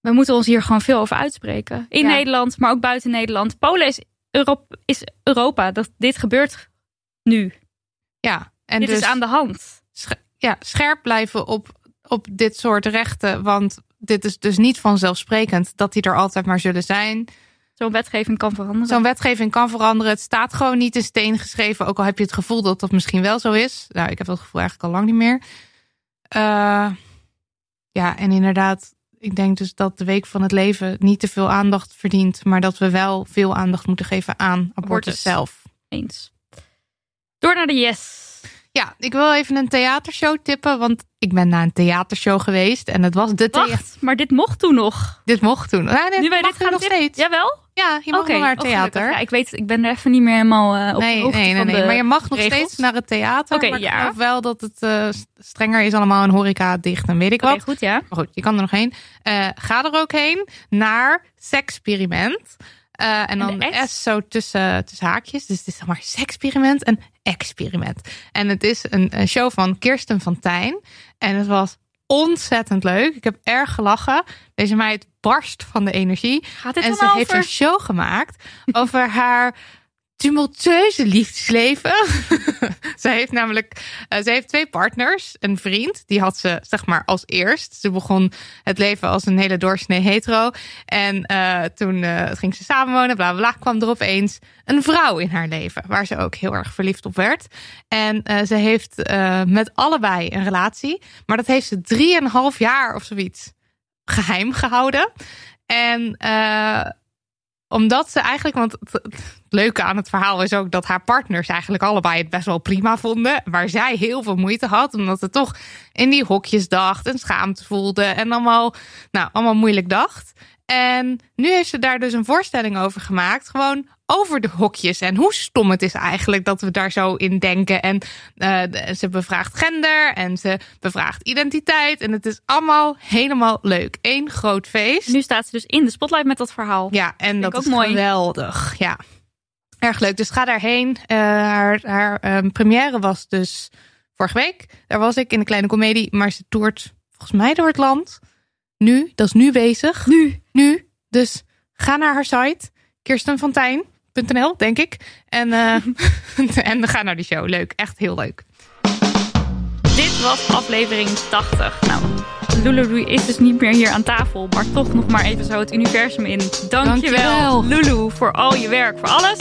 we moeten ons hier gewoon veel over uitspreken. In Ja. Nederland, maar ook buiten Nederland. Polen is, Europa, is Europa. Dat, dit gebeurt nu. ja. En dit dus is aan de hand. ja, scherp blijven op, op dit soort rechten. Want dit is dus niet vanzelfsprekend dat die er altijd maar zullen zijn. Zo'n wetgeving kan veranderen. Zo'n wetgeving kan veranderen. Het staat gewoon niet in steen geschreven. Ook al heb je het gevoel dat dat misschien wel zo is. Nou, ik heb dat gevoel eigenlijk al lang niet meer. Uh, ja, en inderdaad, ik denk dus dat de Week van het Leven niet te veel aandacht verdient. Maar dat we wel veel aandacht moeten geven aan abortus, Abortus. zelf. Eens. Door naar de yes. Ja, ik wil even een theatershow tippen. Want ik ben naar een theatershow geweest. En het was de. Wacht, maar dit mocht toen nog. Dit mocht toen. Nee, Nu wij dit gaan nog steeds. Jawel? Ja, je mag wel naar het oh, gelukkig. theater. Ja, ik weet, ik ben er even niet meer helemaal eh, op de nee, hoogte nee, nee, van nee. de Maar je mag nog regels. steeds naar het theater. Oké, maar ik ja. geloof wel dat het eh, strenger is allemaal in horeca dicht en weet ik Oké, wat. goed, ja. Maar goed, je kan er nog heen. Eh, ga er ook heen naar Sexperiment. Eh, en En dan de S? S zo tussen, tussen haakjes. Dus het is zeg maar Sexperiment en Experiment. En het is een, een show van Kirsten van Tijn. En het was ontzettend leuk. Ik heb erg gelachen. Deze meid barst van de energie. Gaat dit en ze over? heeft een show gemaakt over haar tumultueuze liefdesleven. (laughs) ze heeft namelijk, eh, ze heeft twee partners, een vriend, die had ze zeg maar als eerst. Ze begon het leven als een hele doorsnee hetero en eh, toen eh, ging ze samenwonen, bla bla kwam er opeens een vrouw in haar leven waar ze ook heel erg verliefd op werd. En ze heeft met allebei een relatie, maar dat heeft ze drieënhalf jaar of zoiets geheim gehouden. En omdat ze eigenlijk, want leuke aan het verhaal is ook dat haar partners eigenlijk allebei het best wel prima vonden. Waar zij heel veel moeite had, omdat ze toch in die hokjes dacht en schaamte voelde en allemaal, nou, allemaal moeilijk dacht. En nu heeft ze daar dus een voorstelling over gemaakt. Gewoon over de hokjes en hoe stom het is eigenlijk dat we daar zo in denken. En eh, ze bevraagt gender en ze bevraagt identiteit. En het is allemaal helemaal leuk. Eén groot feest. Nu staat ze dus in de spotlight met dat verhaal. Ja, en dat ook is mooi. geweldig. Ja, erg leuk. Dus ga daarheen. Eh, haar haar ehm, première was dus vorige week. Daar was ik in de kleine komedie. Maar ze toert volgens mij door het land. Nu, dat is nu bezig. Nu. Nu. Dus ga naar haar site. kirstenvantijn.nl, denk ik. En, eh (laughs) en ga naar die show. Leuk. Echt heel leuk. Dit was aflevering 80. Nou, Lulu is dus niet meer hier aan tafel, maar toch nog maar even zo het universum in. Dankjewel, Dankjewel. Lulu, voor al je werk, voor alles.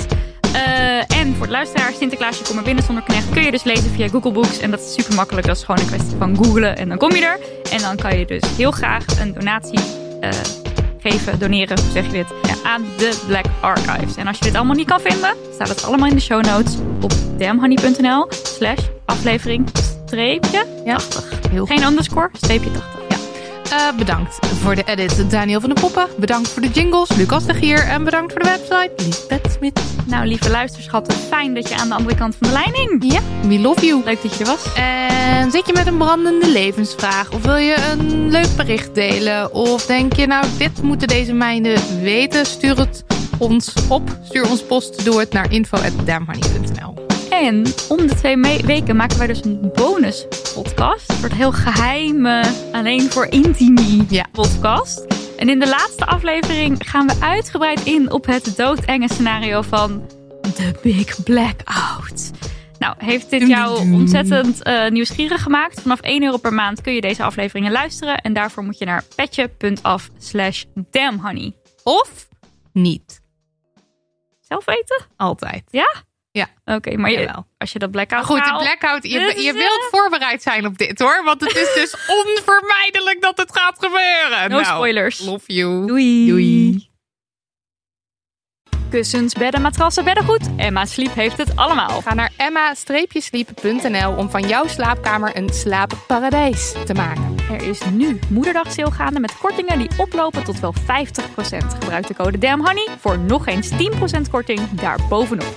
Eh, en voor de luisteraar, Sinterklaasje kom maar binnen zonder knecht kun je dus lezen via Google Books. En dat is super makkelijk. Dat is gewoon een kwestie van googlen en dan kom je er. En dan kan je dus heel graag een donatie eh, geven, doneren, hoe zeg je dit, aan de Black Archives. En als je dit allemaal niet kan vinden, staat het allemaal in de show notes op damhoney.nl slash aflevering streepje Ja, heel geen underscore, streepje 80. Eh, bedankt voor de edit Daniel van de Poppen. Bedankt voor de jingles Lucas de Gier. En bedankt voor de website Lisbeth Smit. Nou, lieve luisterschatten, fijn dat je aan de andere kant van de lijn hing. Ja, we love you. Leuk dat je er was. En zit je met een brandende levensvraag? Of wil je een leuk bericht delen? Of denk je nou, dit moeten deze meiden weten? Stuur het ons op. Stuur ons post. Doe het naar info.damhoney.nl En om de twee me- weken maken wij dus een bonus podcast. Een soort heel geheime, alleen voor intimi Ja. podcast. En in de laatste aflevering gaan we uitgebreid in op het doodenge scenario van The Big Blackout. Nou, heeft dit jou ontzettend eh, nieuwsgierig gemaakt? Vanaf 1 euro per maand kun je deze afleveringen luisteren. En daarvoor moet je naar petje.af slash damnhoney. Of niet. Zelf weten? Altijd. Ja? Ja. Oké, maar je, als je dat blackout Maar goed, de blackout. Je, is, je wilt voorbereid zijn op dit hoor. Want het is dus (laughs) onvermijdelijk dat het gaat gebeuren. No Nou, spoilers. Love you. Doei. Doei. Kussens, bedden, matrassen, beddengoed. Emma Sleep heeft het allemaal. Ga naar emma-sleep.nl om van jouw slaapkamer een slaapparadijs te maken. Er is nu moederdag sale gaande met kortingen die oplopen tot wel 50%. Gebruik de code DAMHONEY voor nog eens 10% korting daarbovenop.